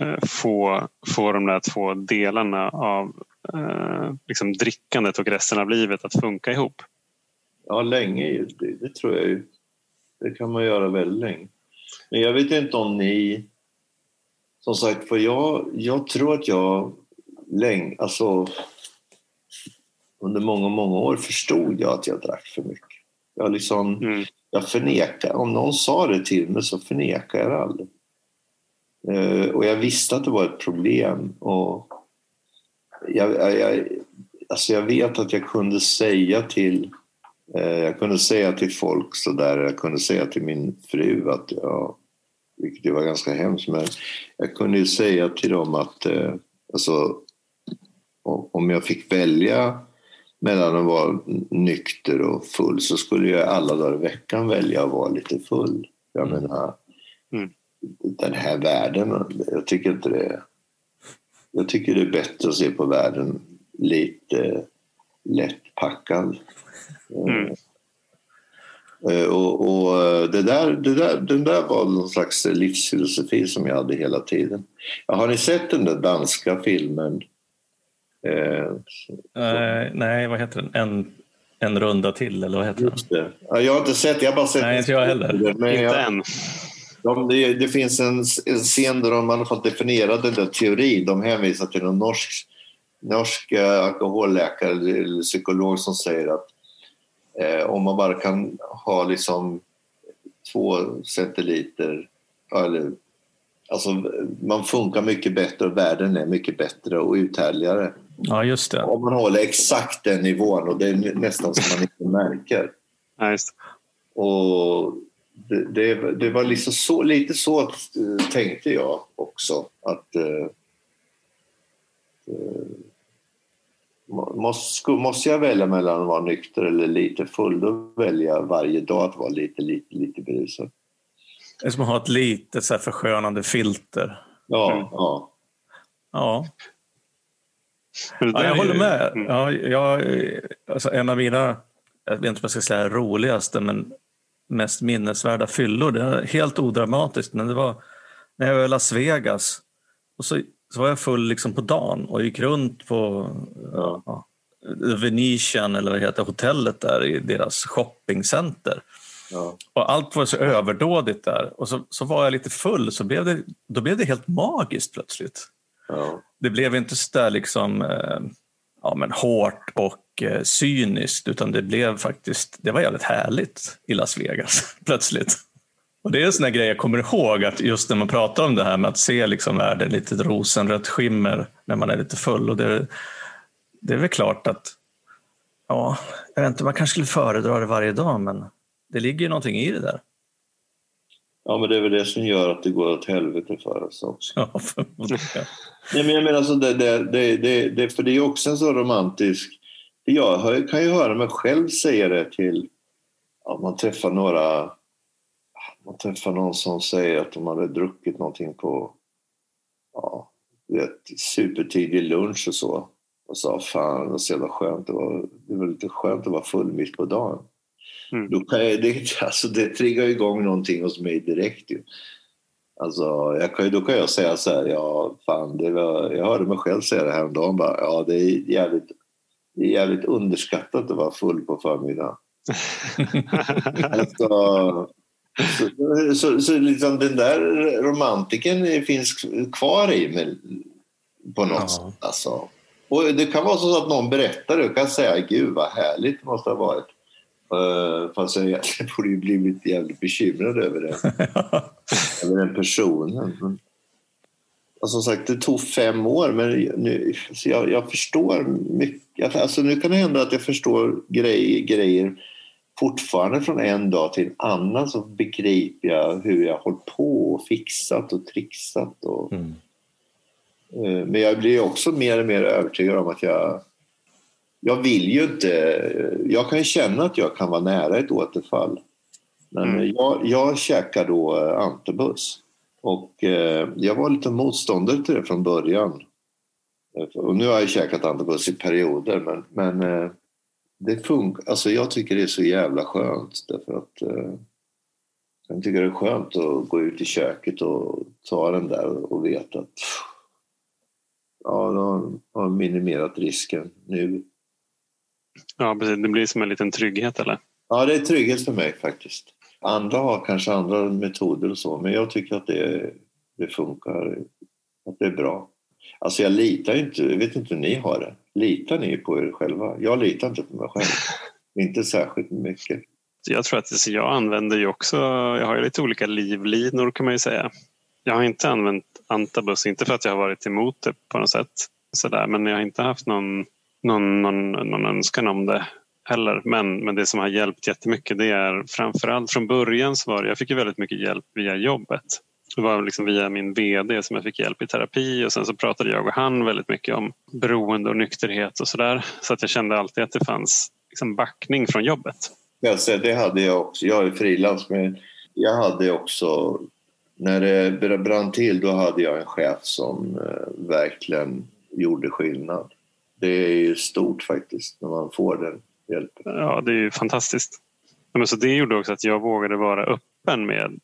eh, få, få de där två delarna av eh, liksom drickandet och resten av livet att funka ihop. Ja, länge. Det, det tror jag ju. Det kan man göra väldigt länge. Men jag vet inte om ni... Som sagt, för jag, jag tror att jag länge, alltså under många, många år förstod jag att jag drack för mycket. Jag liksom, mm. jag förnekar, om någon sa det till mig så förnekar jag det aldrig. Uh, och jag visste att det var ett problem. Och jag, jag, alltså jag vet att jag kunde säga till uh, jag kunde säga till folk sådär, jag kunde säga till min fru att ja, vilket ju var ganska hemskt, men jag kunde ju säga till dem att uh, alltså, om jag fick välja mellan att vara nykter och full så skulle jag alla dagar i veckan välja att vara lite full. Jag mm. menar, mm. den här världen, jag tycker inte det Jag tycker det är bättre att se på världen lite lättpackad. Mm. Uh, och, och eh, det där, det där, den där var någon slags livsfilosofi som jag hade hela tiden. Har ni sett den där danska filmen Eh, uh, nej, vad heter den? En, en runda till, eller vad heter Just det. Ja, jag har inte sett, jag har bara sett Nej, inte jag heller. Men inte jag, än. De, det, det, finns en, en scen där de i alla fall definierar den där teorin. De hänvisar till en norsk, norsk uh, alkoholläkare eller psykolog som säger att eh, om man bara kan ha liksom två centiliter eller Alltså, man funkar mycket bättre och världen är mycket bättre och uthärdligare. Ja, just det. Om man håller exakt den nivån och det är nästan som man inte märker. Just. Och det, det, det, var liksom så, lite så eh, tänkte jag också. Att uh, måste, måste jag välja mellan att vara nykter eller lite full, då väljer jag varje dag att vara lite, lite, lite berusad. Det är som att ha ett litet så här förskönande filter. Ja. Mm. ja. ja. Ja, jag håller med. Mm. Ja, jag, alltså en av mina, jag vet inte om jag ska säga roligaste, men mest minnesvärda fyllor. Det är helt odramatiskt, men det var när jag var i Las Vegas. Och så, så var jag full liksom på dagen och gick runt på ja. Ja, Venetian, eller vad heter hotellet där, i deras shoppingcenter. Ja. Och allt var så överdådigt där. Och så, så var jag lite full, så blev det, då blev det helt magiskt plötsligt. Ja. Det blev inte så där liksom, eh, ja, men hårt och eh, cyniskt, utan det blev faktiskt, det var jävligt härligt i Las Vegas plötsligt. Och det är en sån grej jag kommer ihåg, att just när man pratar om det här med att se liksom världen lite rosenrött skimmer när man är lite full. Och det, det är väl klart att, ja, jag vet inte, man kanske skulle föredra det varje dag, men det ligger ju någonting i det där. Ja, men det är väl det som gör att det går åt helvete för oss också. Ja, förmodligen. Nej, men jag menar, alltså, det, det, det, det, för det är också en så romantisk... Jag kan ju höra mig själv säga det till... Att man träffar några... man träffar någon som säger att de hade druckit någonting på ja, vet, supertidig lunch och så. Och sa fan det var så jävla skönt. Det var, det var lite skönt att vara full mitt på dagen. Mm. Då kan jag, det, alltså, det triggar igång någonting hos mig direkt ju. Alltså, jag kan, då kan jag säga så här, ja fan, det var, jag hörde mig själv säga det häromdagen bara, ja det är jävligt, det är jävligt underskattat att vara full på förmiddagen. alltså, så, så, så liksom den där romantiken finns kvar i mig på något ja. sätt. Alltså. Och det kan vara så att någon berättar det och kan säga gud vad härligt det måste ha varit. Uh, fast jag egentligen borde ju blivit jävligt bekymrad över det. över den personen. Men, alltså, som sagt, det tog fem år men nu, alltså jag, jag förstår mycket. Alltså, nu kan det hända att jag förstår grej, grejer fortfarande från en dag till en annan så begriper jag hur jag hållit på och fixat och trixat. Och, mm. Eh, men jag blir också mer och mer övertygad om att jag jag vill ju inte... Jag kan känna att jag kan vara nära ett återfall. Men mm. jag, jag käkar då eh, antabus. Och eh, jag var lite motståndare till det från början. Och nu har jag käkat antabus i perioder men, men eh, det funkar. Alltså jag tycker det är så jävla skönt därför att eh, jag tycker det är skönt att gå ut i köket och ta den där och veta att ja, de har minimerat risken nu. Ja, precis. Det blir som en liten trygghet, eller? Ja, det är trygghet för mig faktiskt. Andra har kanske andra metoder och så, men jag tycker att det, det funkar. Att det är bra. Alltså jag litar inte, jag vet inte hur ni har det. Litar ni på er själva? Jag litar inte på mig själv. inte särskilt mycket. Jag tror att jag använder ju också, jag har ju lite olika livlinor kan man ju säga. Jag har inte använt antabus, inte för att jag har varit emot det på något sätt. Sådär, men jag har inte haft någon någon, någon, någon önskan om det heller. Men, men det som har hjälpt jättemycket det är framförallt från början så var det, jag fick ju väldigt mycket hjälp via jobbet. Det var liksom via min VD som jag fick hjälp i terapi och sen så pratade jag och han väldigt mycket om beroende och nykterhet och sådär. Så att jag kände alltid att det fanns liksom backning från jobbet. Alltså, det hade jag också. Jag är frilans men jag hade också när det brann till då hade jag en chef som eh, verkligen gjorde skillnad det är ju stort faktiskt när man får den hjälpen. Ja, det är ju fantastiskt. Men så det gjorde också att jag vågade vara öppen med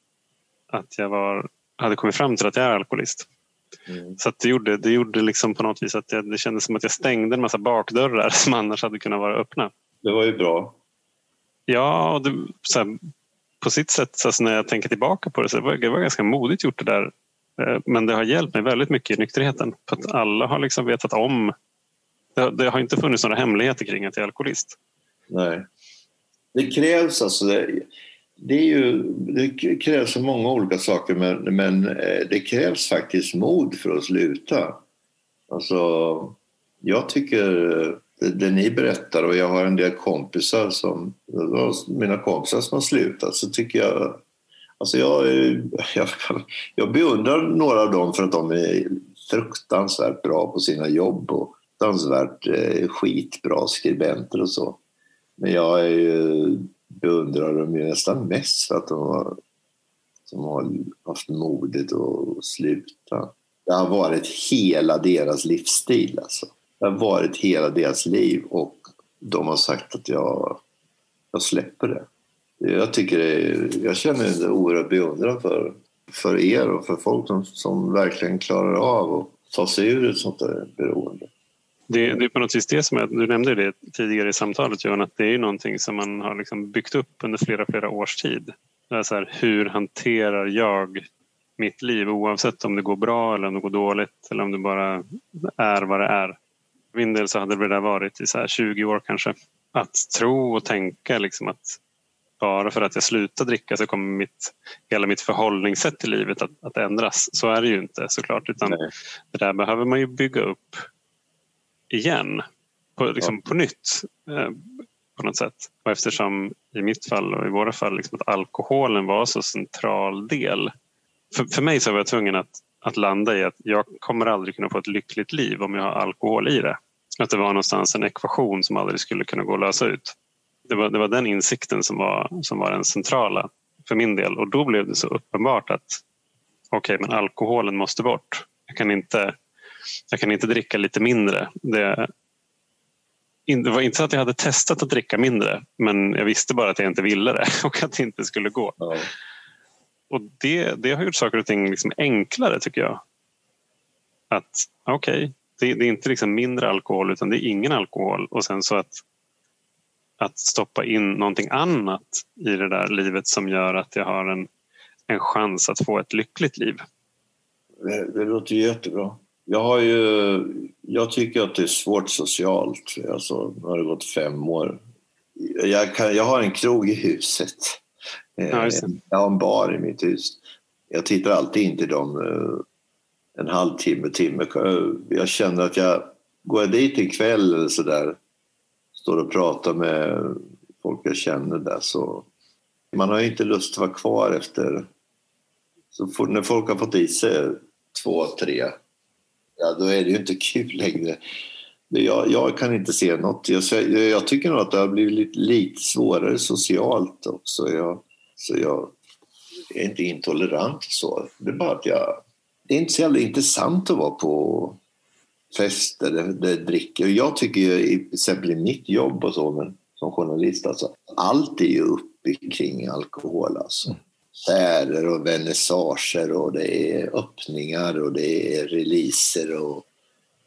att jag var, hade kommit fram till att jag är alkoholist. Mm. Så det gjorde, det gjorde liksom på något vis att jag, det kändes som att jag stängde en massa bakdörrar som annars hade kunnat vara öppna. Det var ju bra. Ja, och det, här, på sitt sätt alltså när jag tänker tillbaka på det så det var det var ganska modigt gjort det där. Eh, men det har hjälpt mig väldigt mycket i nykterheten. För att alla har liksom vetat om det, det, har inte funnits några hemligheter kring att jag är alkoholist. Nej. Det krävs alltså... Det, det, är ju, det krävs så många olika saker men, men eh, det krävs faktiskt mod för att sluta. Alltså, jag tycker det, det, ni berättar och jag har en del kompisar som, mina kompisar som har slutat så tycker jag Alltså jag, eh, jag, jag beundrar några av dem för att de är fruktansvärt bra på sina jobb och fruktansvärt eh, skitbra skribenter och så. Men jag är ju, beundrar dem ju nästan mest för att de har, som har haft modet att sluta. Det har varit hela deras livsstil alltså. Det har varit hela deras liv och de har sagt att jag, jag släpper det. Jag, tycker det, jag känner en oerhörd beundran för, för er och för folk som, som verkligen klarar av att ta sig ur ett sånt där beroende. Det, det, är på något vis det som är, du nämnde det tidigare i samtalet Johan, att det är någonting som man har liksom byggt upp under flera, flera års tid. Det är så här, hur hanterar jag mitt liv oavsett om det går bra eller om det går dåligt eller om det bara är vad det är. För min del så hade det där varit i så 20 år kanske. Att tro och tänka liksom att bara för att jag slutar dricka så kommer mitt, hela mitt förhållningssätt till livet att, att ändras. Så är det ju inte såklart utan Nej. det där behöver man ju bygga upp igen på, liksom, på nytt eh, på något sätt. Och eftersom i mitt fall och i våra fall liksom, att alkoholen var så central del. För, för mig så var jag tvungen att, att landa i att jag kommer aldrig kunna få ett lyckligt liv om jag har alkohol i det. Att det var någonstans en ekvation som aldrig skulle kunna gå att lösa ut. Det var, det var den insikten som var, som var den centrala för min del. Och då blev det så uppenbart att okej, okay, men alkoholen måste bort. Jag kan inte, jag kan inte dricka lite mindre. Det, det var inte så att jag hade testat att dricka mindre men jag visste bara att jag inte ville det och att det inte skulle gå. Ja. Och det, det har gjort saker och ting liksom enklare tycker jag. Att okej, okay, det, det, är inte liksom mindre alkohol utan det är ingen alkohol och sen så att, att stoppa in någonting annat i det där livet som gör att jag har en, en chans att få ett lyckligt liv. Det, det låter jättebra. Jag, har ju, jag tycker att det är svårt socialt. Alltså, nu har det gått fem år. Jag, kan, jag har en krog i huset. Ja, jag har en bar i mitt hus. Jag tittar alltid in till dem eh, en halvtimme, timme. Jag känner att jag går jag dit en kväll eller sådär, står och pratar med folk jag känner där så man har ju inte lust att vara kvar efter så när folk har fått i sig två, tre ja, då är det ju inte kul längre. Jag, jag kan inte se något. Jag, jag, tycker nog att det har blivit lite, lite svårare socialt också. Jag, så jag är inte intolerant så. Det är bara att jag... Det är inte så jävla intressant att vara på fester där, det dricker. Jag tycker ju, till exempel i mitt jobb och så, men som journalist, alltså, allt är ju uppe kring alkohol. Alltså. Mm. Färder och vernissager och det är öppningar och det är releaser och,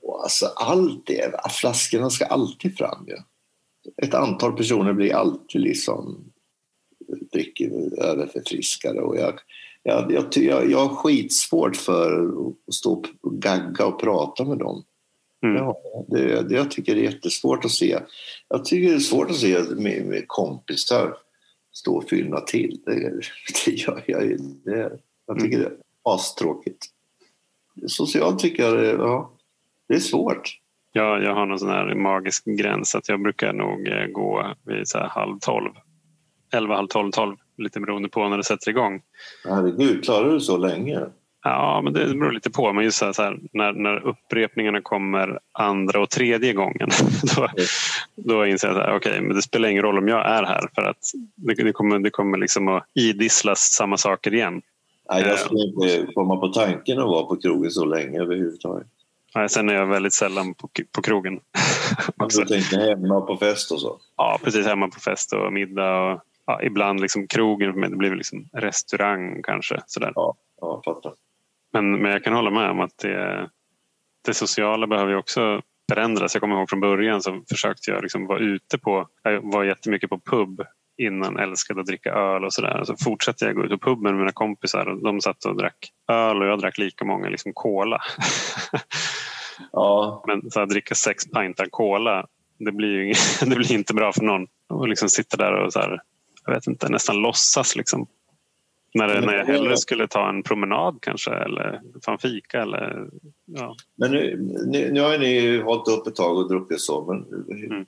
och alltså allt det. Flaskorna ska alltid fram ju. Ett antal personer blir alltid liksom dricker överförfriskare och jag, jag, jag, jag, jag har skitsvårt för att stå och gagga och prata med dem. Mm. Ja, det, det, jag tycker det är jättesvårt att se. Jag tycker det är svårt att se med, med kompisar stå och fyllna till. Det, det gör jag det, Jag tycker mm. det är astråkigt. Socialt tycker jag det, ja, det är svårt. Ja, jag har någon sån här magisk gräns att jag brukar nog eh, gå vid så halv tolv. Elva, halv tolv, tolv. Lite beroende på när det sätter igång. Herregud, klarar du så länge? Ja, men det beror lite på. Men just så här, när, när upprepningarna kommer andra och tredje gången då, då inser jag att okay, men det spelar ingen roll om jag är här för att det, det kommer, det kommer liksom att idisslas samma saker igen. Nej, jag skulle inte komma på tanken att vara på krogen så länge överhuvudtaget. Nej, sen är jag väldigt sällan på, på krogen. du tänker hemma på fest och så? Ja, precis. Hemma på fest och middag. Och, ja, ibland liksom krogen mig, det blir liksom restaurang kanske. Sådär. Ja, ja, fattar. Men, men jag kan hålla med om att det, det sociala behöver också förändras. Jag kommer ihåg från början så försökte jag liksom vara ute på, jag var jättemycket på pub innan, älskade att dricka öl och sådär. Så fortsatte jag gå ut på puben med mina kompisar och de satt och drack öl och jag drack lika många liksom cola. ja. Men så att dricka sex pintar cola, det blir ju det blir inte bra för någon. Och liksom sitta där och så här, jag vet inte, nästan låtsas liksom när, när jag hellre skulle ta en promenad kanske eller ta en fika. Eller, ja. Men nu, nu, nu har ni hållit upp ett tag och druckit så, men mm.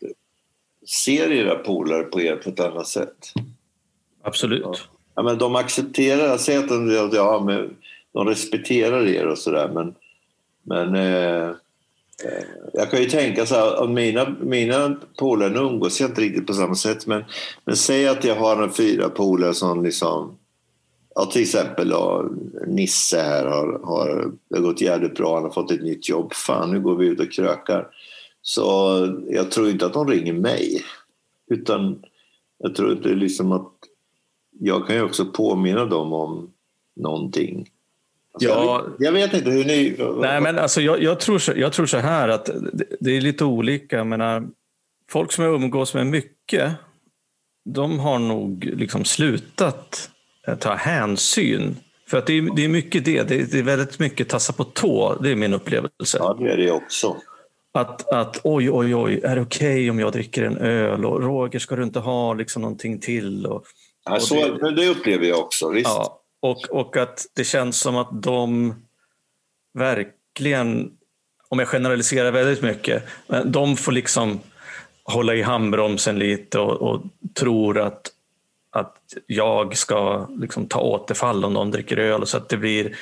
ser era polare på er på ett annat sätt? Absolut. Ja. ja men de accepterar, säg att de, ja, men, de respekterar er och sådär men, men eh, eh, jag kan ju tänka så här, mina, mina polare, nu umgås jag inte riktigt på samma sätt men, men säg att jag har en fyra polare som liksom Ja, till exempel då, Nisse här har, har det har gått jävligt bra. Han har fått ett nytt jobb. Fan, nu går vi ut och krökar. Så jag tror inte att de ringer mig. Utan jag tror inte liksom att jag kan ju också påminna dem om någonting. Alltså, ja, jag, jag, vet inte hur ni... Nej, men alltså, jag, jag, tror så, jag tror så här att det, det är lite olika. Jag menar, folk som jag umgås med mycket, de har nog liksom slutat ta hänsyn. För att det är, det är mycket det. Det är väldigt mycket tassa på tå. Det är min upplevelse. Ja, det är det också. Att, att oj, oj, oj, är det okej okay om jag dricker en öl? Och Roger, ska du inte ha liksom någonting till? Och, ja, och så, det, det, upplever jag också, visst. Ja, och, och att det känns som att de verkligen, om jag generaliserar väldigt mycket, de får liksom hålla i handbromsen lite och, och tror att att jag ska liksom ta återfall om någon dricker öl. Så att det blir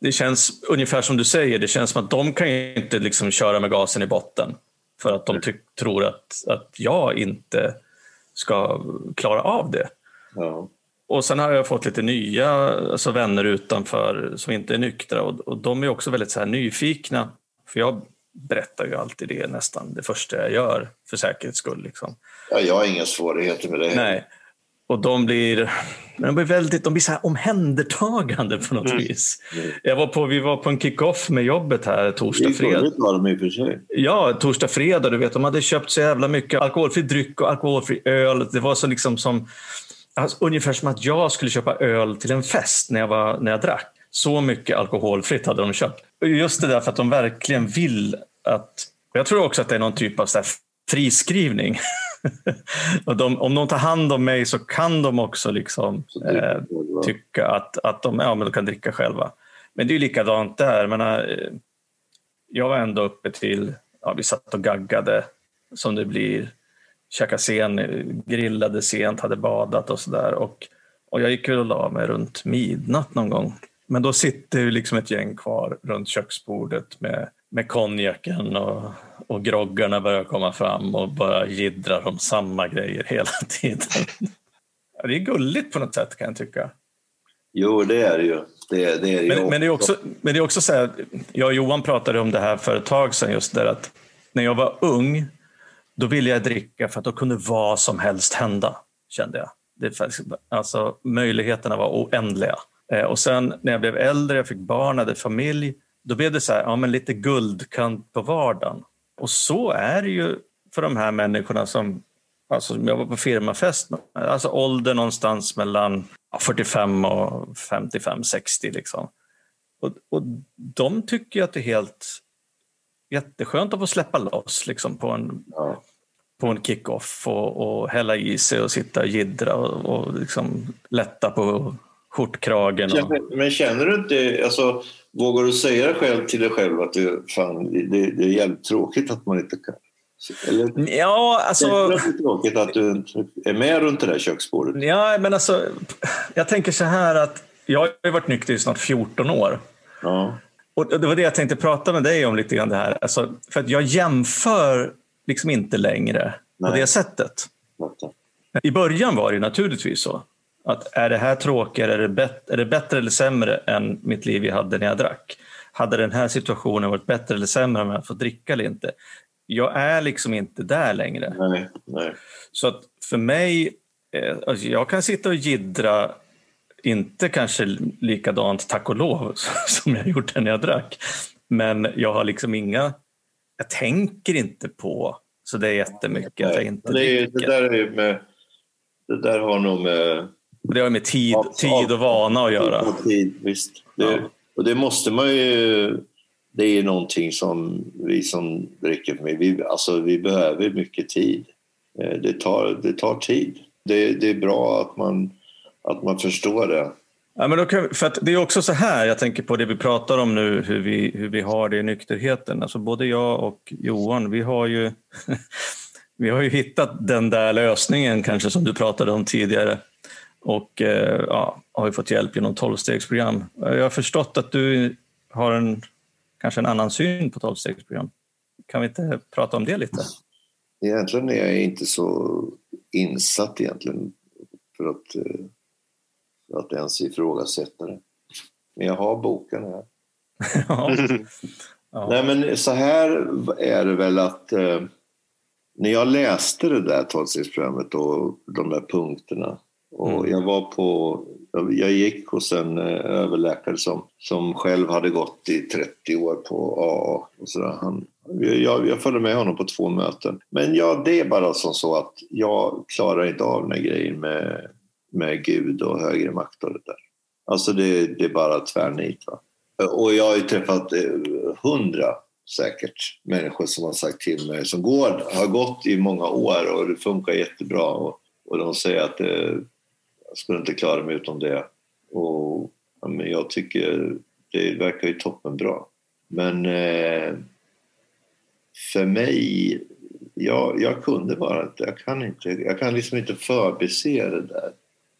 det känns ungefär som du säger, det känns som att de kan inte liksom köra med gasen i botten för att de tror att, att jag inte ska klara av det. Ja. och sen har jag fått lite nya alltså vänner utanför som inte är nyktra och, och de är också väldigt så nyfikna. För jag berättar ju alltid det nästan det första jag gör för säkerhets skull. Liksom. Ja, jag har inga svårigheter med det. Nej. Och de blir, de blir väldigt de blir så här omhändertagande på något mm. vis. Jag var på, vi var på en kick-off med jobbet här torsdag, fredag. Ja, torsdag, fredag. Du vet, de hade köpt så jävla mycket alkoholfri dryck och alkoholfri öl. Det var så liksom som, alltså, ungefär som att jag skulle köpa öl till en fest när jag, var, när jag drack. Så mycket alkoholfritt hade de köpt. Just det där för att de verkligen vill att... Jag tror också att det är någon typ av så friskrivning. och de, om de tar hand om mig så kan de också liksom, eh, tycka att, att de, ja, men de kan dricka själva. Men det är likadant där. Men, eh, jag var ändå uppe till, ja, vi satt och gaggade som det blir. Käkade sen, grillade sent, hade badat och sådär. Och, och jag gick och la mig runt midnatt någon gång. Men då sitter liksom ett gäng kvar runt köksbordet med, med konjaken och, och groggarna börjar komma fram och bara jiddrar om samma grejer hela tiden. det är gulligt på något sätt kan jag tycka. Jo, det är det ju. Det, det är men, men, det är också, men det är också så här, jag och Johan pratade om det här för ett tag sedan, just där att när jag var ung, då ville jag dricka för att då kunde vad som helst hända, kände jag. Det, alltså, möjligheterna var oändliga. Eh, och sen när jag blev äldre, jag fick barn, hade familj, då blev det så här, ja, men lite guldkant på vardagen. Och så är det ju för de här människorna som, alltså jag var på firmafest, alltså ålder någonstans mellan 45 och 55-60 liksom. Och, och de tycker att det är helt jätteskönt att få släppa loss liksom, på en, ja. på en kick-off och, och hälla i sig och sitta och jiddra och, och liksom lätta på skjortkragen. Och... Men känner du inte, alltså, vågar du säga själv till dig själv att det, fan, det, det är jävligt tråkigt att man inte kan? Eller, ja, alltså... Det är tråkigt att du är med runt det där köksbordet. Ja, men alltså, jag tänker så här att jag har varit nykter i snart 14 år. Ja. Och det var det jag tänkte prata med dig om lite grann. Det här. Alltså, för att jag jämför liksom inte längre Nej. på det sättet. I början var det naturligtvis så. Att är det här tråkigare, är det, bet- är det bättre eller sämre än mitt liv jag hade när jag drack? Hade den här situationen varit bättre eller sämre om jag fått dricka eller inte? Jag är liksom inte där längre. Nej, nej. Så att för mig, eh, alltså jag kan sitta och gidra, inte kanske likadant tack och lov som jag gjorde när jag drack. Men jag har liksom inga, jag tänker inte på så det är jättemycket att jag inte det, är, det där är med, det där har nog med det har med tid, tid och vana att göra. Tid, visst. Det, ja. Och det måste man ju... Det är någonting som vi som dricker mycket, vi, alltså vi behöver mycket tid. Eh, det tar, det tar tid. Det, det är bra att man, att man förstår det. Ja, men kan, för det är också så här, jag tänker på det vi pratar om nu, hur vi, hur vi har det i nykterheten. Alltså både jag och Johan, vi har ju, vi har ju hittat den där lösningen kanske som du pratade om tidigare. Och eh, ja, har ju fått hjälp genom tolvstegsprogram. Jag har förstått att du har en, kanske en annan syn på tolvstegsprogram. Kan vi inte prata om det lite? Egentligen är jag inte så insatt egentligen för att, eh, för att ens ifrågasätta det. Men jag har boken här. ja. ja. Nej men så här är det väl att eh, när jag läste det där tolvstegsprogrammet och de där punkterna och mm. jag var på, jag gick hos en eh, överläkare som, som själv hade gått i 30 år på AA. Och så Han, jag, jag följde med honom på två möten. Men ja, det är bara som så att jag klarar inte av den här grejen med, med Gud och högre makt och det där. Alltså det, det är bara tvärnit. Va? Och jag har ju träffat eh, hundra säkert människor som har sagt till mig, som går, har gått i många år och det funkar jättebra. Och, och de säger att det, jag skulle inte klara mig utan det. Och, ja, men jag tycker det verkar ju toppenbra. Men eh, för mig, jag, jag kunde bara inte, jag kan inte, jag kan liksom inte förbise det där.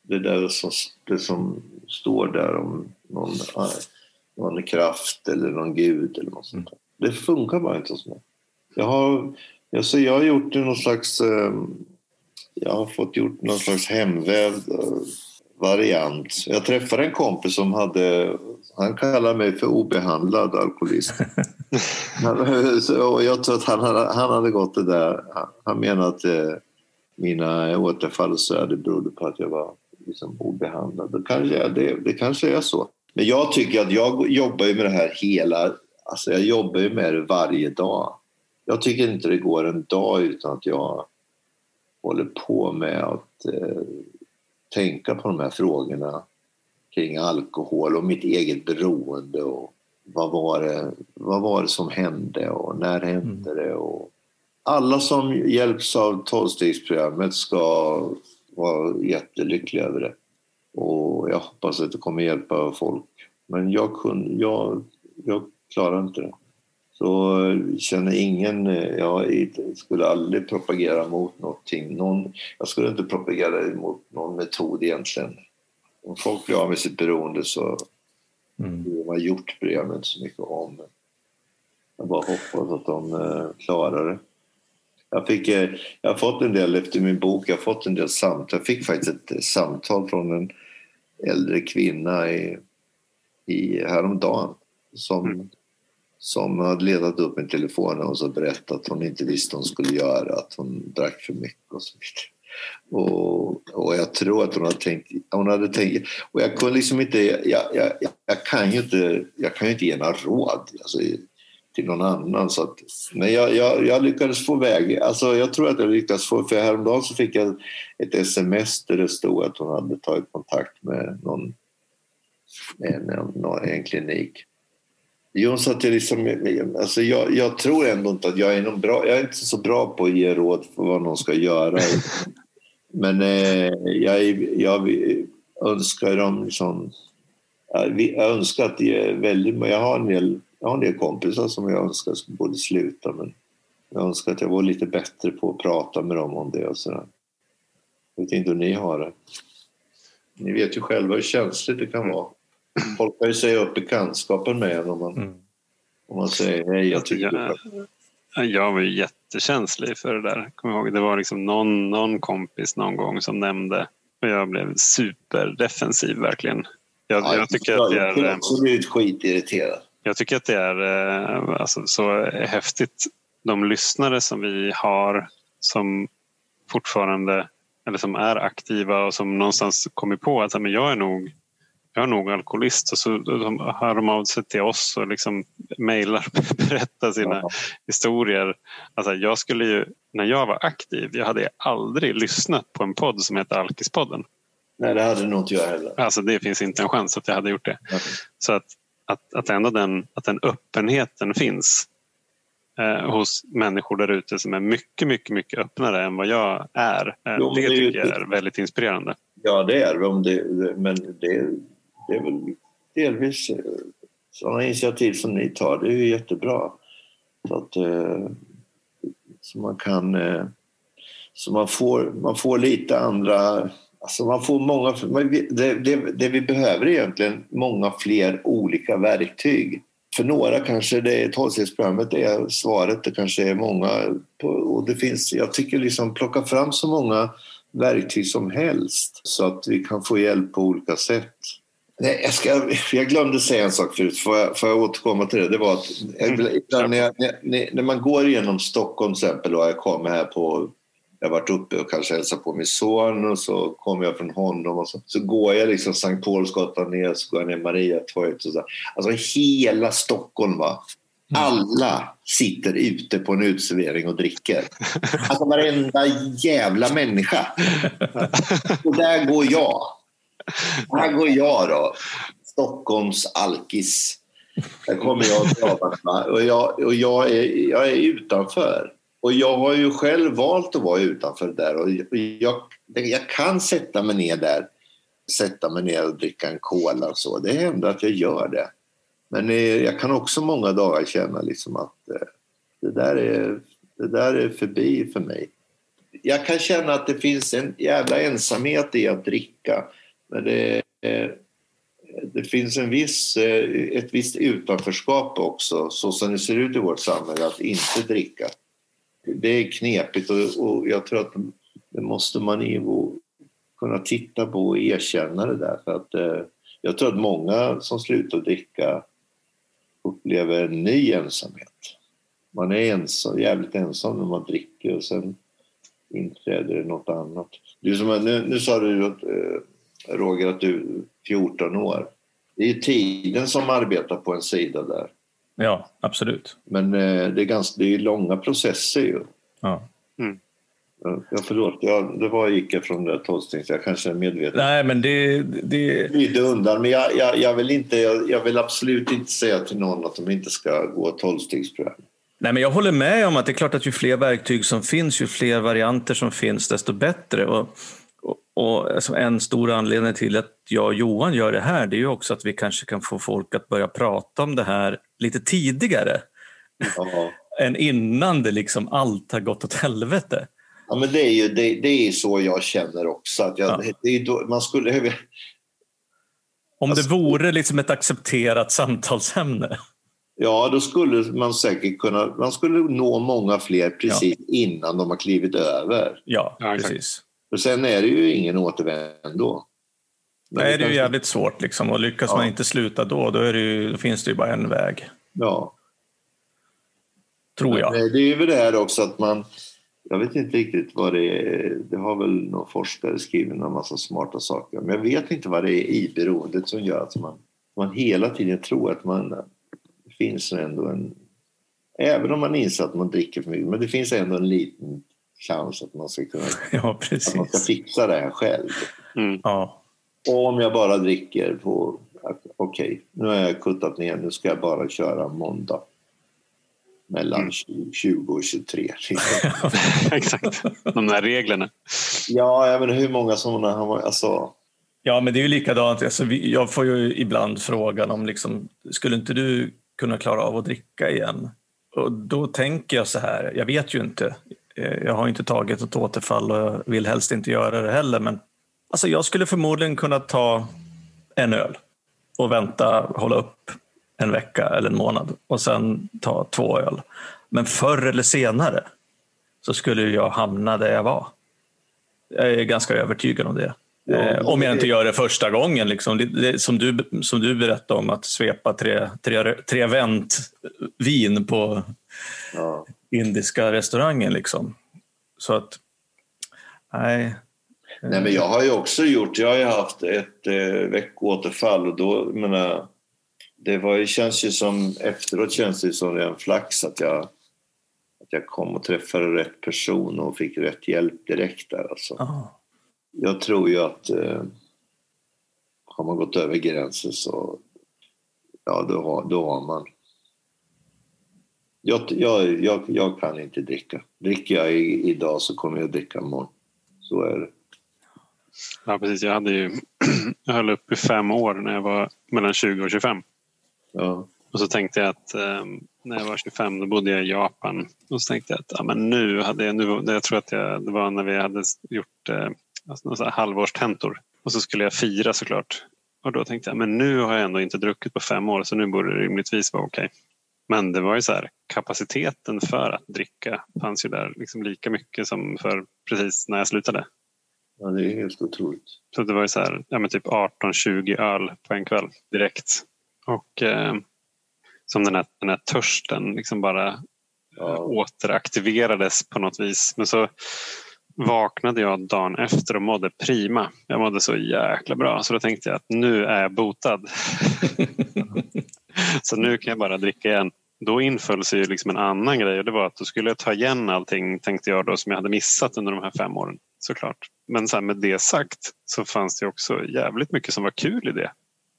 Det där som, det som står där om någon, någon kraft eller någon gud eller något sånt. Det funkar bara inte hos mig. Jag har, alltså jag har gjort någon slags eh, jag har fått gjort någon slags hemvävd variant. Jag träffade en kompis som hade, han kallade mig för obehandlad alkoholist. och jag tror att han hade, han hade gått det där, han menade att eh, mina återfall så det berodde på att jag var liksom obehandlad. Det kanske, det, det kanske är så. Men jag tycker att jag jobbar med det här hela, alltså jag jobbar med det varje dag. Jag tycker inte det går en dag utan att jag håller på med att eh, tänka på de här frågorna kring alkohol och mitt eget beroende och vad var det, vad var det som hände och när hände det och alla som hjälps av tolvstegsprogrammet ska vara jättelyckliga över det. Och jag hoppas att det kommer hjälpa folk. Men jag, kunde, jag, jag klarar inte det. Så känner ingen, jag skulle aldrig propagera mot någonting. Någon, jag skulle inte propagera mot någon metod egentligen. Om folk blir av med sitt beroende så mm. de har gjort bryr jag mig inte så mycket om. Jag bara hoppas att de eh, klarar det. Jag, fick, eh, jag har fått en del efter min bok, jag har fått en del samtal. Jag fick faktiskt ett samtal från en äldre kvinna i, i häromdagen som, mm som hade letat upp min telefon och så berättat att hon inte visste vad hon skulle göra, att hon drack för mycket och så vidare. Och, och jag tror att hon hade tänkt, hon hade tänkt och jag kunde liksom inte, jag, jag, jag kan ju inte, jag kan ju inte ge några råd. Alltså, till någon annan. Så att, men jag, jag, jag, lyckades få väg, alltså jag tror att jag lyckades få, för häromdagen så fick jag ett sms där det stod att hon hade tagit kontakt med någon, med någon, en klinik. Jo, så att jag, liksom, alltså jag, jag, tror ändå inte att jag är någon bra, jag är inte så bra på att ge råd för vad någon ska göra. Men eh, jag, jag önskar dem liksom, jag önskar att det väldigt, jag har en del jag har en del kompisar som jag önskar borde sluta men jag önskar att jag var lite bättre på att prata med dem om det och sådär. Jag vet inte hur ni har det. Ni vet ju själva hur känsligt det kan vara. Folk kan ju säga upp bekantskapen med en om man, mm. om man säger hej. Jag, tycker jag, jag var ju jättekänslig för det där. Kommer ihåg, det var liksom någon, någon kompis någon gång som nämnde och jag blev superdefensiv verkligen. Jag, ja, jag tycker att det är... Jag är absolut skitirriterad. Jag tycker att det är eh, alltså, så häftigt. De lyssnare som vi har som fortfarande eller som är aktiva och som någonstans kommit på att men jag är nog jag är nog alkoholist och så hör de av sig till oss och liksom mejlar berättar sina ja. historier. Alltså jag skulle ju, när jag var aktiv, jag hade aldrig lyssnat på en podd som heter Alkispodden. Nej, det hade nog inte jag heller. Alltså det finns inte en chans att jag hade gjort det. Okay. Så att att, att ändå den, att den öppenheten finns eh, hos människor där ute som är mycket, mycket, mycket öppnare än vad jag är. Eh, jo, det, det tycker jag är väldigt inspirerande. Ja, det är det. Men det, det är väl delvis eh, sådana initiativ som ni tar. Det är ju jättebra. Så att eh, så man kan... Eh, så man får, man får lite andra Alltså man får många, det, det, det, vi behöver är egentligen många fler olika verktyg. För några kanske det är tolvstegsprogrammet är svaret, det kanske är många. Och det finns, jag tycker liksom plocka fram så många verktyg som helst så att vi kan få hjälp på olika sätt. Nej, jag, ska, jag glömde säga en sak förut, får jag, får jag återkomma till det? Det var att när, när, när, man går igenom Stockholm till exempel och jag kommer här på jag har varit uppe och kanske hälsat på min son och så kommer jag från honom och så, så går jag liksom Sankt Paulsgatan ner så går jag ner Mariatorget och så. Alltså hela Stockholm va. Mm. Alla sitter ute på en utservering och dricker. Alltså varenda jävla människa. Och där går jag. Här går jag då. Stockholms alkis. Där kommer jag och jag, och jag, är, jag är utanför. Och jag har ju själv valt att vara utanför där och jag, jag kan sätta mig ner där, sätta mig ner och dricka en cola och så. Det händer att jag gör det. Men eh, jag kan också många dagar känna liksom att eh, det där, är, det där är förbi för mig. Jag kan känna att det finns en jävla ensamhet i att dricka. Men det, eh, det finns en viss, eh, ett visst utanförskap också, så som det ser ut i vårt samhälle, att inte dricka det är knepigt och, och jag tror att det måste man ju kunna titta på och erkänna det där. För att, eh, jag tror att många som slutar dricka upplever en ny ensamhet. Man är ensam, jävligt ensam när man dricker och sen inträder det något annat. Du som, nu, nu sa du att, Roger att du är 14 år. Det är ju tiden som arbetar på en sida där. Ja, absolut. Men eh, det är ganska det är långa processer ju. Ja. Ja, förlåt, ja, det var gick jag från det tolvstängs. Jag kanske är medveten. Nej, men det... det... Lite undan, men jag, jag, jag, vill inte, jag, jag, vill absolut inte säga till någon att de inte ska gå tolvstegsprogram. Nej, men jag håller med om att det är klart att ju fler verktyg som finns, ju fler varianter som finns, desto bättre. Och, och, alltså en stor anledning till att jag och Johan gör det här, det är ju också att vi kanske kan få folk att börja prata om det här lite tidigare. Ja. än innan det liksom allt har gått åt helvete. Ja, men det är ju det, det är så jag känner också. Att jag, Ja. det är då, man skulle... Om Alltså- det vore liksom ett accepterat samtalsämne. Ja, då skulle man säkert kunna... Man skulle nå många fler precis innan de har klivit över. Ja, Ja, precis. För sen är det ju ingen återvändo. Nej, det är ju jävligt svårt. Liksom. Och lyckas Ja. man inte sluta då, då, är det ju, finns det ju bara en väg. Ja. Tror jag. Men Det är ju det här också att man... Jag vet inte riktigt vad det är. Det har väl någon forskare skrivit en massa smarta saker. Men jag vet inte vad det är i beroendet som gör att man, man hela tiden tror att man... Det finns ändå en... Även om man inser att man dricker för mycket. Men det finns ändå en liten chans att man ska kunna Ja, att man ska precis. fixa det här själv. Mm. Ja. Och om jag bara dricker på... Okej, nu har jag kuttat ner. Nu ska jag bara köra måndag. Mellan Mm. 20 och 23. Exakt, de där reglerna. Ja, jag menar hur många sådana har man... Alltså, ja, men det är ju likadant. Alltså, jag får ju ibland frågan om liksom, skulle inte du kunna klara av att dricka igen? Och då tänker jag så här, jag vet ju inte. Eh, Jag har inte tagit ett återfall och jag vill helst inte göra det heller. Men alltså, jag skulle förmodligen kunna ta en öl och vänta, hålla upp en vecka eller en månad och sen ta två öl. Men förr eller senare så skulle jag hamna där jag var. Jag är ganska övertygad om det. Ja, eh, om jag inte gör det första gången. Liksom. Det, det, som, du, som du berättade om, att svepa tre, tre, tre vänt vin på ja. Indiska restaurangen. Liksom. Så att, nej. Nej, men jag har ju också gjort... Jag har ju haft ett eh, veckåterfall och då, menar, det var, ju- känns ju som... Efteråt känns det som en flax att jag, att jag kom och träffade rätt person och fick rätt hjälp direkt där. Alltså. Ah. Jag tror ju att eh, har man gått över gränsen så ja, då har, då har man... Jag, jag, jag, jag kan inte dricka. Dricker jag i, idag så kommer jag att dricka imorgon. Så är det. Ja, precis. Jag, hade ju, jag höll upp i fem år när jag var mellan 20 och 25. Ja. Och så tänkte jag att eh, när jag var 25 då bodde jag i Japan. Och så tänkte jag att ja, men nu hade jag, nu, jag tror att jag, det var när vi hade gjort eh, alltså, halvårstentor. Och så skulle jag fira såklart. Och då tänkte jag men nu har jag ändå inte druckit på fem år så nu borde det rimligtvis vara okej. Men det var ju så här, kapaciteten för att dricka fanns ju där liksom lika mycket som för precis när jag slutade. ja, det är helt otroligt. Så det var ju så här, ja, men typ 18-20 öl på en kväll direkt. Och eh, som den här, den här törsten liksom bara Ja. återaktiverades på något vis. Men så vaknade jag dagen efter och mådde prima. Jag mådde så jäkla bra så då tänkte jag att nu är jag botad. så nu kan jag bara dricka igen. Då inföll sig ju liksom en annan grej och det var att då skulle jag ta igen allting tänkte jag då som jag hade missat under de här fem åren såklart. Men så med det sagt så fanns det också jävligt mycket som var kul i det.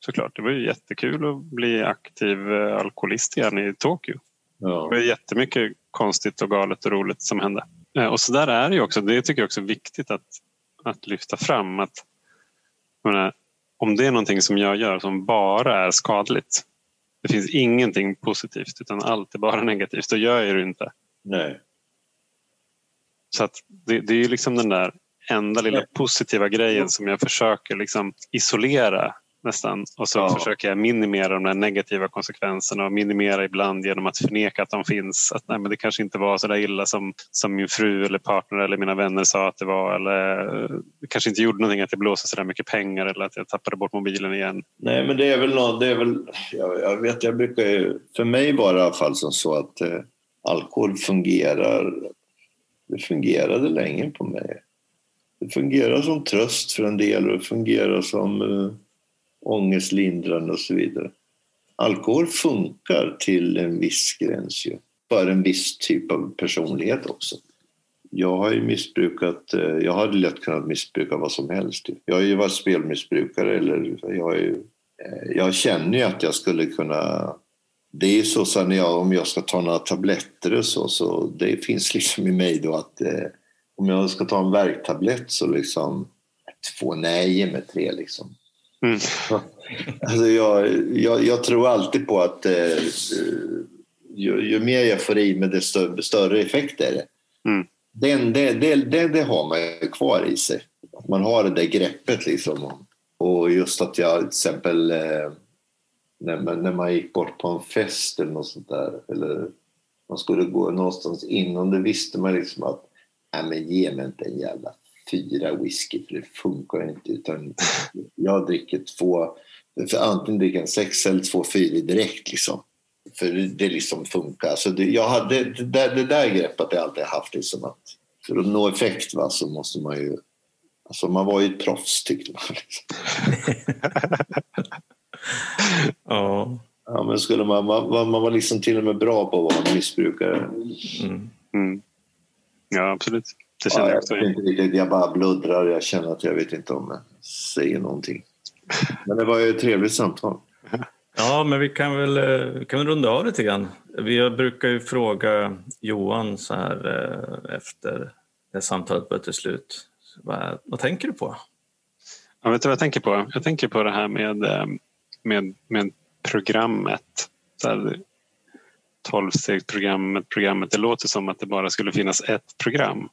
Såklart, det var ju jättekul att bli aktiv eh, alkoholist igen i Tokyo. Det Ja. var jättemycket konstigt och galet och roligt som hände. Eh, Och så där är det ju också. Det tycker jag också är viktigt att, att lyfta fram. Att, menar, om det är någonting som jag gör som bara är skadligt. Det finns ingenting positivt utan allt är bara negativt. Då gör jag det inte. Nej. Så att det, det är ju liksom den där enda lilla positiva grejen som jag försöker liksom isolera nästan. Och så ja. försöker jag minimera de negativa konsekvenserna och minimera ibland genom att förneka att de finns. Att nej, men det kanske inte var så där illa som, som min fru eller partner eller mina vänner sa att det var. Eller det kanske inte gjorde någonting att det blåste så där mycket pengar eller att jag tappade bort mobilen igen. Nej, men det är väl något, det är väl, jag, jag vet, jag brukar ju, för mig var det i alla fall som så att eh, alkohol fungerar, det fungerade länge på mig. Det fungerar som tröst för en del och det fungerar som eh, ångestlindrande och så vidare. Alkohol funkar till en viss gräns ju. För en viss typ av personlighet också. Jag har ju missbrukat, eh, jag hade lätt kunnat missbruka vad som helst. Jag har ju varit spelmissbrukare eller jag, har ju, eh, jag känner ju att jag skulle kunna det är så sen jag, om jag ska ta några tabletter och så, så det finns liksom i mig då att eh, om jag ska ta en värktablett så liksom två, nej ge mig tre liksom. Mm. Alltså jag, jag, jag, tror alltid på att eh, ju, ju, mer jag får i mig desto större effekt är det. Mm. Den, det, det, det, det, har man kvar i sig. Man har det där greppet liksom. Och just att jag till exempel eh, när, man, när man gick bort på en fest eller något sånt där eller man skulle gå någonstans innan det visste man liksom att nej men ge mig inte en jävla fyra whisky för det funkar inte utan jag dricker två, för antingen dricker jag en sex eller två fyra direkt liksom. För det liksom funkar. Alltså det, jag hade, det, där, det där greppet har jag alltid haft liksom att för att nå effekt va, så måste man ju Alltså man var ju ett proffs tyckte man. Liksom. ja. ja. men skulle man, man, man var liksom till och med bra på att vara missbrukare. Mm. Mm. Ja absolut. Det känner ja, jag, inte riktigt, jag bara bluddrar. Jag känner att jag vet inte om jag säger någonting. Men det var ju ett trevligt samtal. Ja, men vi kan väl, eh, kan väl runda av lite grann. Vi brukar ju fråga Johan så här eh, efter det samtalet börjar till slut. Vad, vad tänker du på? Ja, vet du vad jag tänker på? Jag tänker på det här med, eh, med, med programmet. 12-stegsprogrammet, programmet. Det låter som att det bara skulle finnas ett program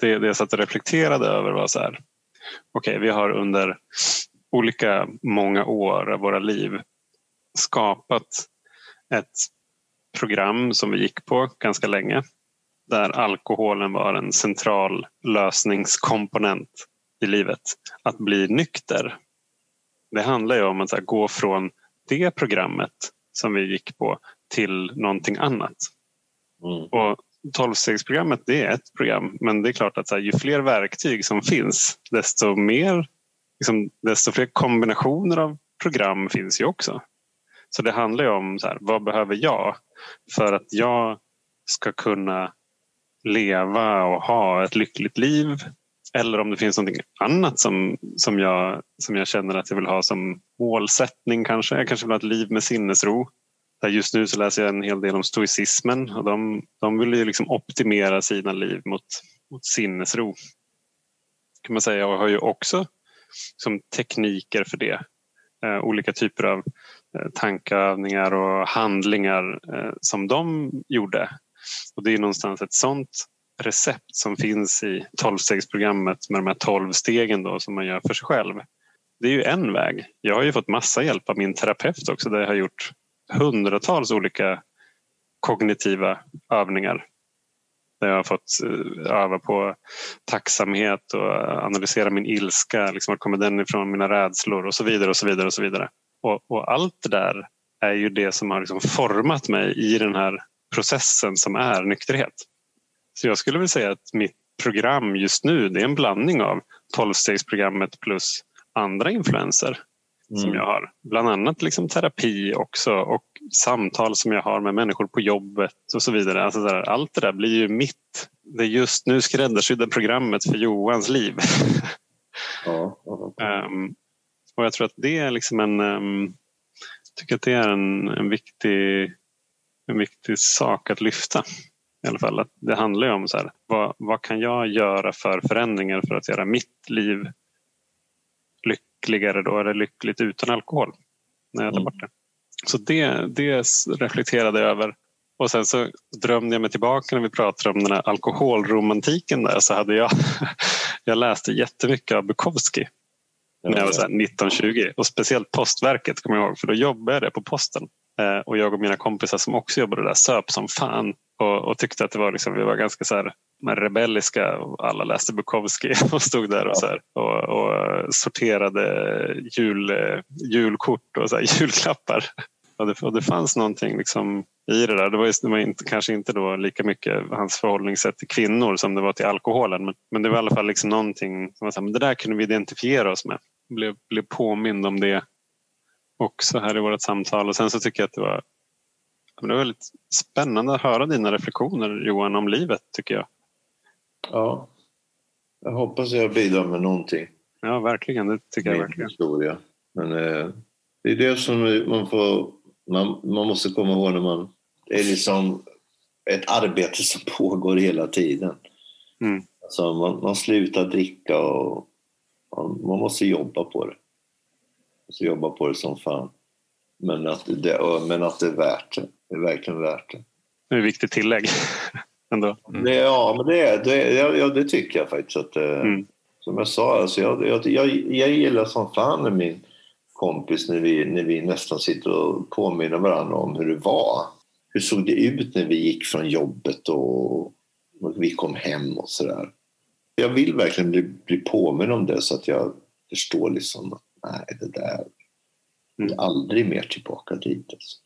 det, det jag satt och reflekterade över var så här. Okej, okay, vi har under olika många år av våra liv skapat ett program som vi gick på ganska länge där alkoholen var en central lösningskomponent i livet. Att bli nykter. Det handlar ju om att gå från det programmet som vi gick på till någonting annat. Mm. Och 12-stegsprogrammet det är ett program men det är klart att så här, ju fler verktyg som finns desto mer liksom, desto fler kombinationer av program finns ju också. Så det handlar ju om så här, vad behöver jag för att jag ska kunna leva och ha ett lyckligt liv eller om det finns något annat som, som, jag, som jag känner att jag vill ha som målsättning kanske. Jag kanske vill ha ett liv med sinnesro. Just nu så läser jag en hel del om stoicismen och de, de vill ju liksom optimera sina liv mot, mot sinnesro. kan man säga och har ju också som tekniker för det. Eh, olika typer av eh, tankeövningar och handlingar eh, som de gjorde. Och det är någonstans ett sånt recept som finns i tolvstegsprogrammet med de här tolv stegen då, som man gör för sig själv. Det är ju en väg. Jag har ju fått massa hjälp av min terapeut också där jag har gjort hundratals olika kognitiva övningar. Där jag har fått eh, öva på tacksamhet och analysera min ilska. Liksom, var kommer den ifrån? Mina rädslor och så vidare. och så vidare och så vidare. Och, och allt det där är ju det som har liksom format mig i den här processen som är nykterhet. Så jag skulle vilja säga att mitt program just nu det är en blandning av tolvstegsprogrammet plus andra influenser mm. som jag har. Bland annat liksom terapi också och samtal som jag har med människor på jobbet och så vidare. Alltså där, allt det där blir ju mitt, det just nu skräddarsydda programmet för Johans liv. Ja, um, och jag tror att det är liksom en, um, tycker att det är en, en, viktig, en viktig sak att lyfta. I alla fall att det handlar ju om så här, vad, vad kan jag göra för förändringar för att göra mitt liv lyckligare då, eller lyckligt utan alkohol när jag tar mm. bort det. Så det, det reflekterade jag över. Och sen så drömde jag mig tillbaka när vi pratade om den här alkoholromantiken där så hade jag, jag läste jättemycket av Bukowski. när jag var så 19-20 och speciellt postverket kommer jag ihåg för då jobbade jag på posten Eh, och jag och mina kompisar som också jobbade där söp som fan och, och tyckte att det var liksom, vi var ganska så här, rebelliska och alla läste Bukowski och stod där och, så här, och, och sorterade jul, eh, julkort och så här, julklappar. Och det, och det fanns någonting liksom i det där. Det var, just, det var inte, kanske inte då lika mycket hans förhållningssätt till kvinnor som det var till alkoholen. Men, men det var i alla fall liksom någonting som var så här, men det där kunde vi identifiera oss med. Blev, blev påmind om det också här i vårt samtal. Och sen så tycker jag att det var, det var väldigt spännande att höra dina reflektioner Johan om livet tycker jag. Ja, jag hoppas jag bidrar med någonting. Ja, verkligen. Det tycker jag verkligen. Historia. Men eh, det är det som man får man, man måste komma ihåg när man... Det är liksom ett arbete som pågår hela tiden. Mm. Alltså man, man slutar dricka och man, man, måste jobba på det. Måste jobba på det som fan. Men att det, men att det är värt det. Det är verkligen värt det. Det är ett viktigt tillägg. Ändå. Mm. Det, ja, men det, det, ja, det tycker jag faktiskt. Att, eh, mm. Som jag sa, alltså jag, jag, jag, jag gillar som fan med min kompis när vi, när vi nästan sitter och påminner varandra om hur det var. Hur såg det ut när vi gick från jobbet och, och vi kom hem och sådär. Jag vill verkligen bli, bli påminn om det så att jag förstår liksom att nej, det där mm. aldrig mer tillbaka dit. Alltså.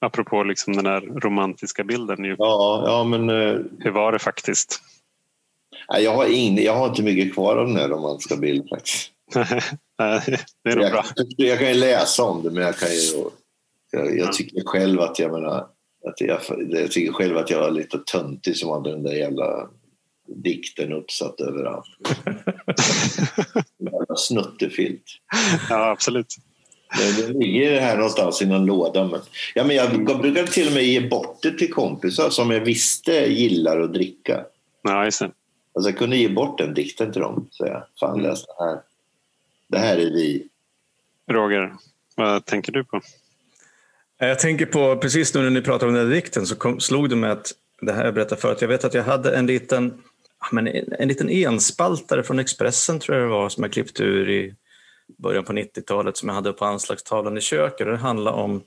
Apropå liksom den där romantiska bilden. Ju. Ja, ja, men, eh, hur var det faktiskt? Nej, jag, har in, jag har inte mycket kvar av den här romantiska bilden faktiskt. det är nog bra. Jag kan ju läsa om det, men jag kan ju... Jag, jag tycker själv att jag menar... Att jag, jag tycker själv att jag var lite töntig som hade den där jävla dikten uppsatt överallt. snuttefilt. Ja, absolut. Det, det ligger här någonstans i någon låda. Men, ja, men jag, jag brukar till och med ge bort det till kompisar som jag visste gillar att dricka. Ja, just det. Alltså jag kunde ge bort den dikten till dem. Säga, fan mm. läs det här. Det här är vi. Roger, vad tänker du på? Jag tänker på, precis nu när ni pratade om den här dikten så kom, slog det mig att, det här jag berättade förut, jag vet att jag hade en liten, men en liten enspaltare från Expressen tror jag det var som jag klippte ur i början på 90-talet som jag hade på anslagstavlan i köket. Det handlade om, jag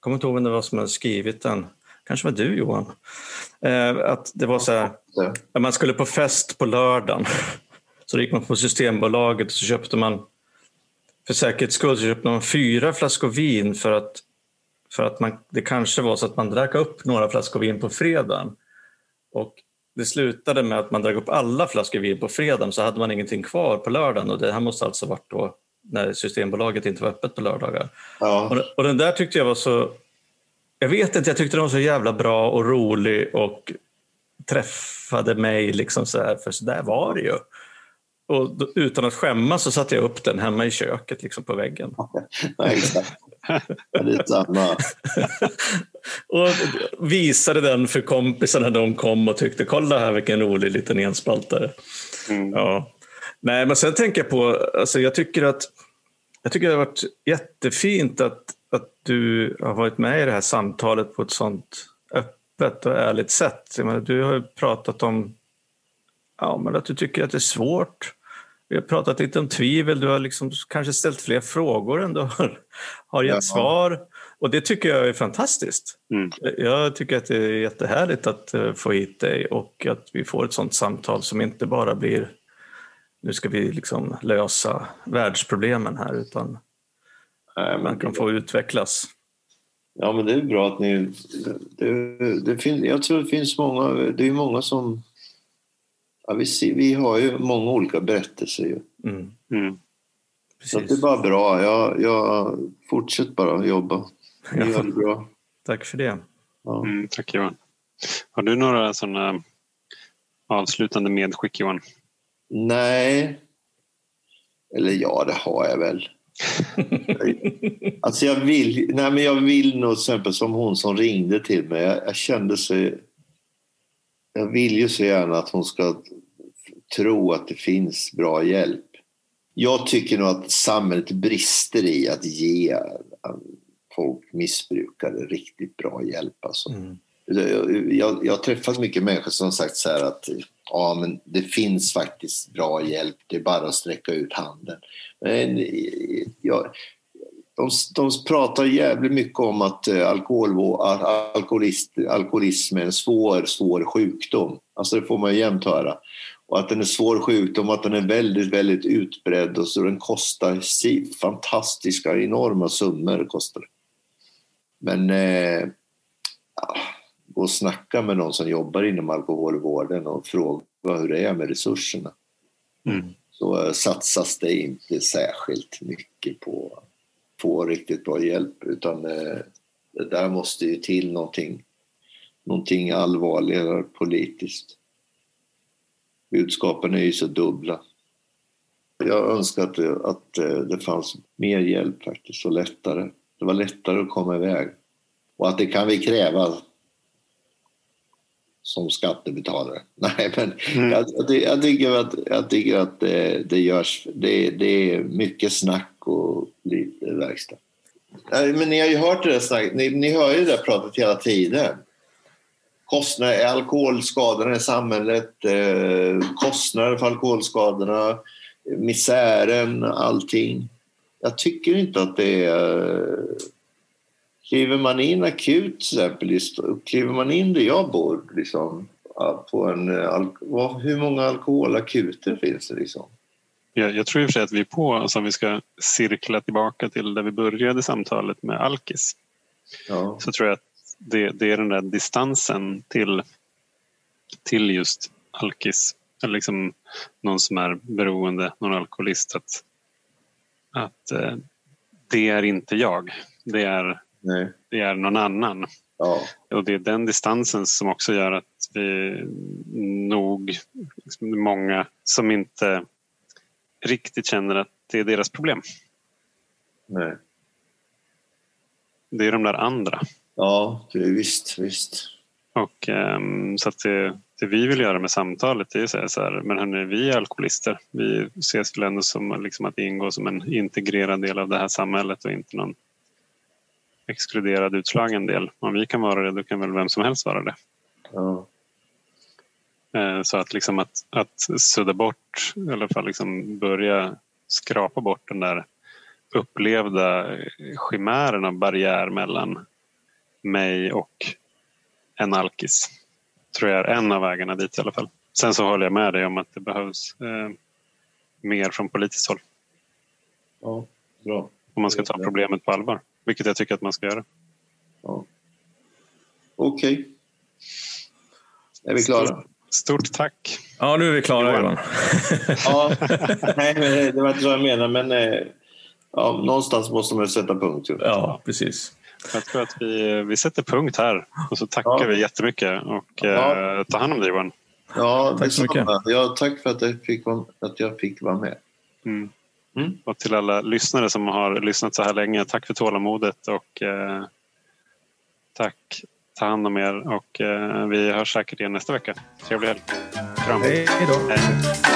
kommer inte ihåg vem det var som hade skrivit den, kanske var du Johan. Eh, att det var så här, man skulle på fest på lördagen. Så gick man på Systembolaget och så köpte man för säkerhets skull så köpte man fyra flaskor vin för att, för att man, det kanske var så att man drack upp några flaskor vin på fredagen. Och det slutade med att man drack upp alla flaskor vin på fredagen så hade man ingenting kvar på lördagen och det här måste alltså varit då när Systembolaget inte var öppet på lördagar. Ja. Och, och den där tyckte jag var så... Jag vet inte, jag tyckte den var så jävla bra och rolig och träffade mig liksom så här, för så där var det ju. Och då, utan att skämmas så satte jag upp den hemma i köket liksom på väggen. Ja, exakt. Är samma. och visade den för kompisarna när de kom och tyckte kolla här vilken rolig liten enspaltare. Mm. Ja. Nej, men sen tänker jag på, alltså jag tycker att jag tycker det har varit jättefint att, att du har varit med i det här samtalet på ett sånt öppet och ärligt sätt. Menar, du har pratat om ja, men att du tycker att det är svårt vi har pratat lite om tvivel, du har liksom kanske ställt fler frågor än du har, har gett ja. svar. Och det tycker jag är fantastiskt. Mm. Jag tycker att det är jättehärligt att eh, få hit dig och att vi får ett sånt samtal som inte bara blir nu ska vi liksom lösa världsproblemen här utan Nej, man kan få utvecklas. Ja men det är bra att ni... Det, det finns, jag tror det finns många, det är många som Ja, vi, ser, vi har ju många olika berättelser. Ju. Mm. Mm. Så det är bara bra. Jag, jag fortsätt bara jobba. Gör det bra. Tack för det. Ja. Mm, tack Johan. Har du några sådana avslutande medskick Johan? Nej. Eller ja, det har jag väl. alltså jag vill, nej men jag vill nog till exempel som hon som ringde till mig. Jag, jag kände sig jag vill ju så gärna att hon ska tro att det finns bra hjälp. Jag tycker nog att samhället brister i att ge folk missbrukare riktigt bra hjälp. Alltså. Mm. jag, jag har träffat mycket människor som har sagt så här att ja, men det finns faktiskt bra hjälp, det är bara att sträcka ut handen. Men jag, de, de pratar jävligt mycket om att eh, alkohol, alkoholist, alkoholism är en svår, svår sjukdom. Alltså det får man jämt höra. Och att den är svår sjukdom, att den är väldigt, väldigt utbredd och så den kostar fantastiska, enorma summor. Kostar. Men eh, gå och snacka med någon som jobbar inom alkoholvården och fråga hur det är med resurserna. Mm. Så eh, satsas det inte särskilt mycket på få riktigt bra hjälp utan eh, det där måste ju till någonting, någonting allvarligare politiskt. Budskapen är ju så dubbla. Jag önskar att det, att eh, det fanns mer hjälp faktiskt och lättare. Det var lättare att komma iväg. Och att det kan vi kräva som skattebetalare. Nej, men mm. jag, jag, tycker att, jag tycker att det, det görs, det, det, är mycket snack och lite verkstad. Men ni har ju hört det där snacket, ni, ni hör ju det där pratet hela tiden. Kostnader, alkoholskadorna i samhället, eh, kostnader för alkoholskadorna, misären, allting. Jag tycker inte att det är Kliver man in akut till exempel, kliver man in där jag bor liksom, på en, hur många alkoholakuter finns det liksom? Jag, jag tror i och för sig att vi är på, alltså om vi ska cirkla tillbaka till där vi började samtalet med alkis. Ja. Så tror jag att det, det, är den där distansen till, till just alkis. Eller liksom någon som är beroende, någon alkoholist. Att, att eh, det är inte jag. Det är Nej. Det är någon annan. Ja. Och det är den distansen som också gör att vi nog, liksom många som inte riktigt känner att det är deras problem. Nej. Det är de där andra. Ja, det är visst, visst. Och um, så att det, det, vi vill göra med samtalet det är att säga så här, men hörni, vi är alkoholister. Vi ses väl ändå som liksom att ingå som en integrerad del av det här samhället och inte någon exkluderad, utslagen del. Om vi kan vara det, då kan väl vem som helst vara det. Ja. Eh, så att, liksom att, att sudda bort, i alla fall liksom börja skrapa bort den där upplevda chimären av barriär mellan mig och en alkis. Tror jag är en av vägarna dit i alla fall. Sen så håller jag med dig om att det behövs eh, mer från politiskt håll. Ja, bra. Om man ska ta problemet på allvar. Vilket jag tycker att man ska göra. Ja. Okej. Okay. Är vi klara? Stort, stort, tack. Ja, nu är vi klara Johan. ja, nej, det var inte så jag menade, men eh, ja, någonstans måste man sätta punkt. Ju. Ja, precis. Jag tror att vi, vi sätter punkt här och så tackar ja. vi jättemycket och ja. eh, ta hand om dig Johan. Ja, tack så mycket. Ja, tack för att jag fick, att jag fick vara med. Mm. Mm. Och till alla lyssnare som har lyssnat så här länge, tack för tålamodet och eh, tack. Ta hand om er och eh, vi hörs säkert igen nästa vecka. Trevlig helg. Kram. Hej då. Hej.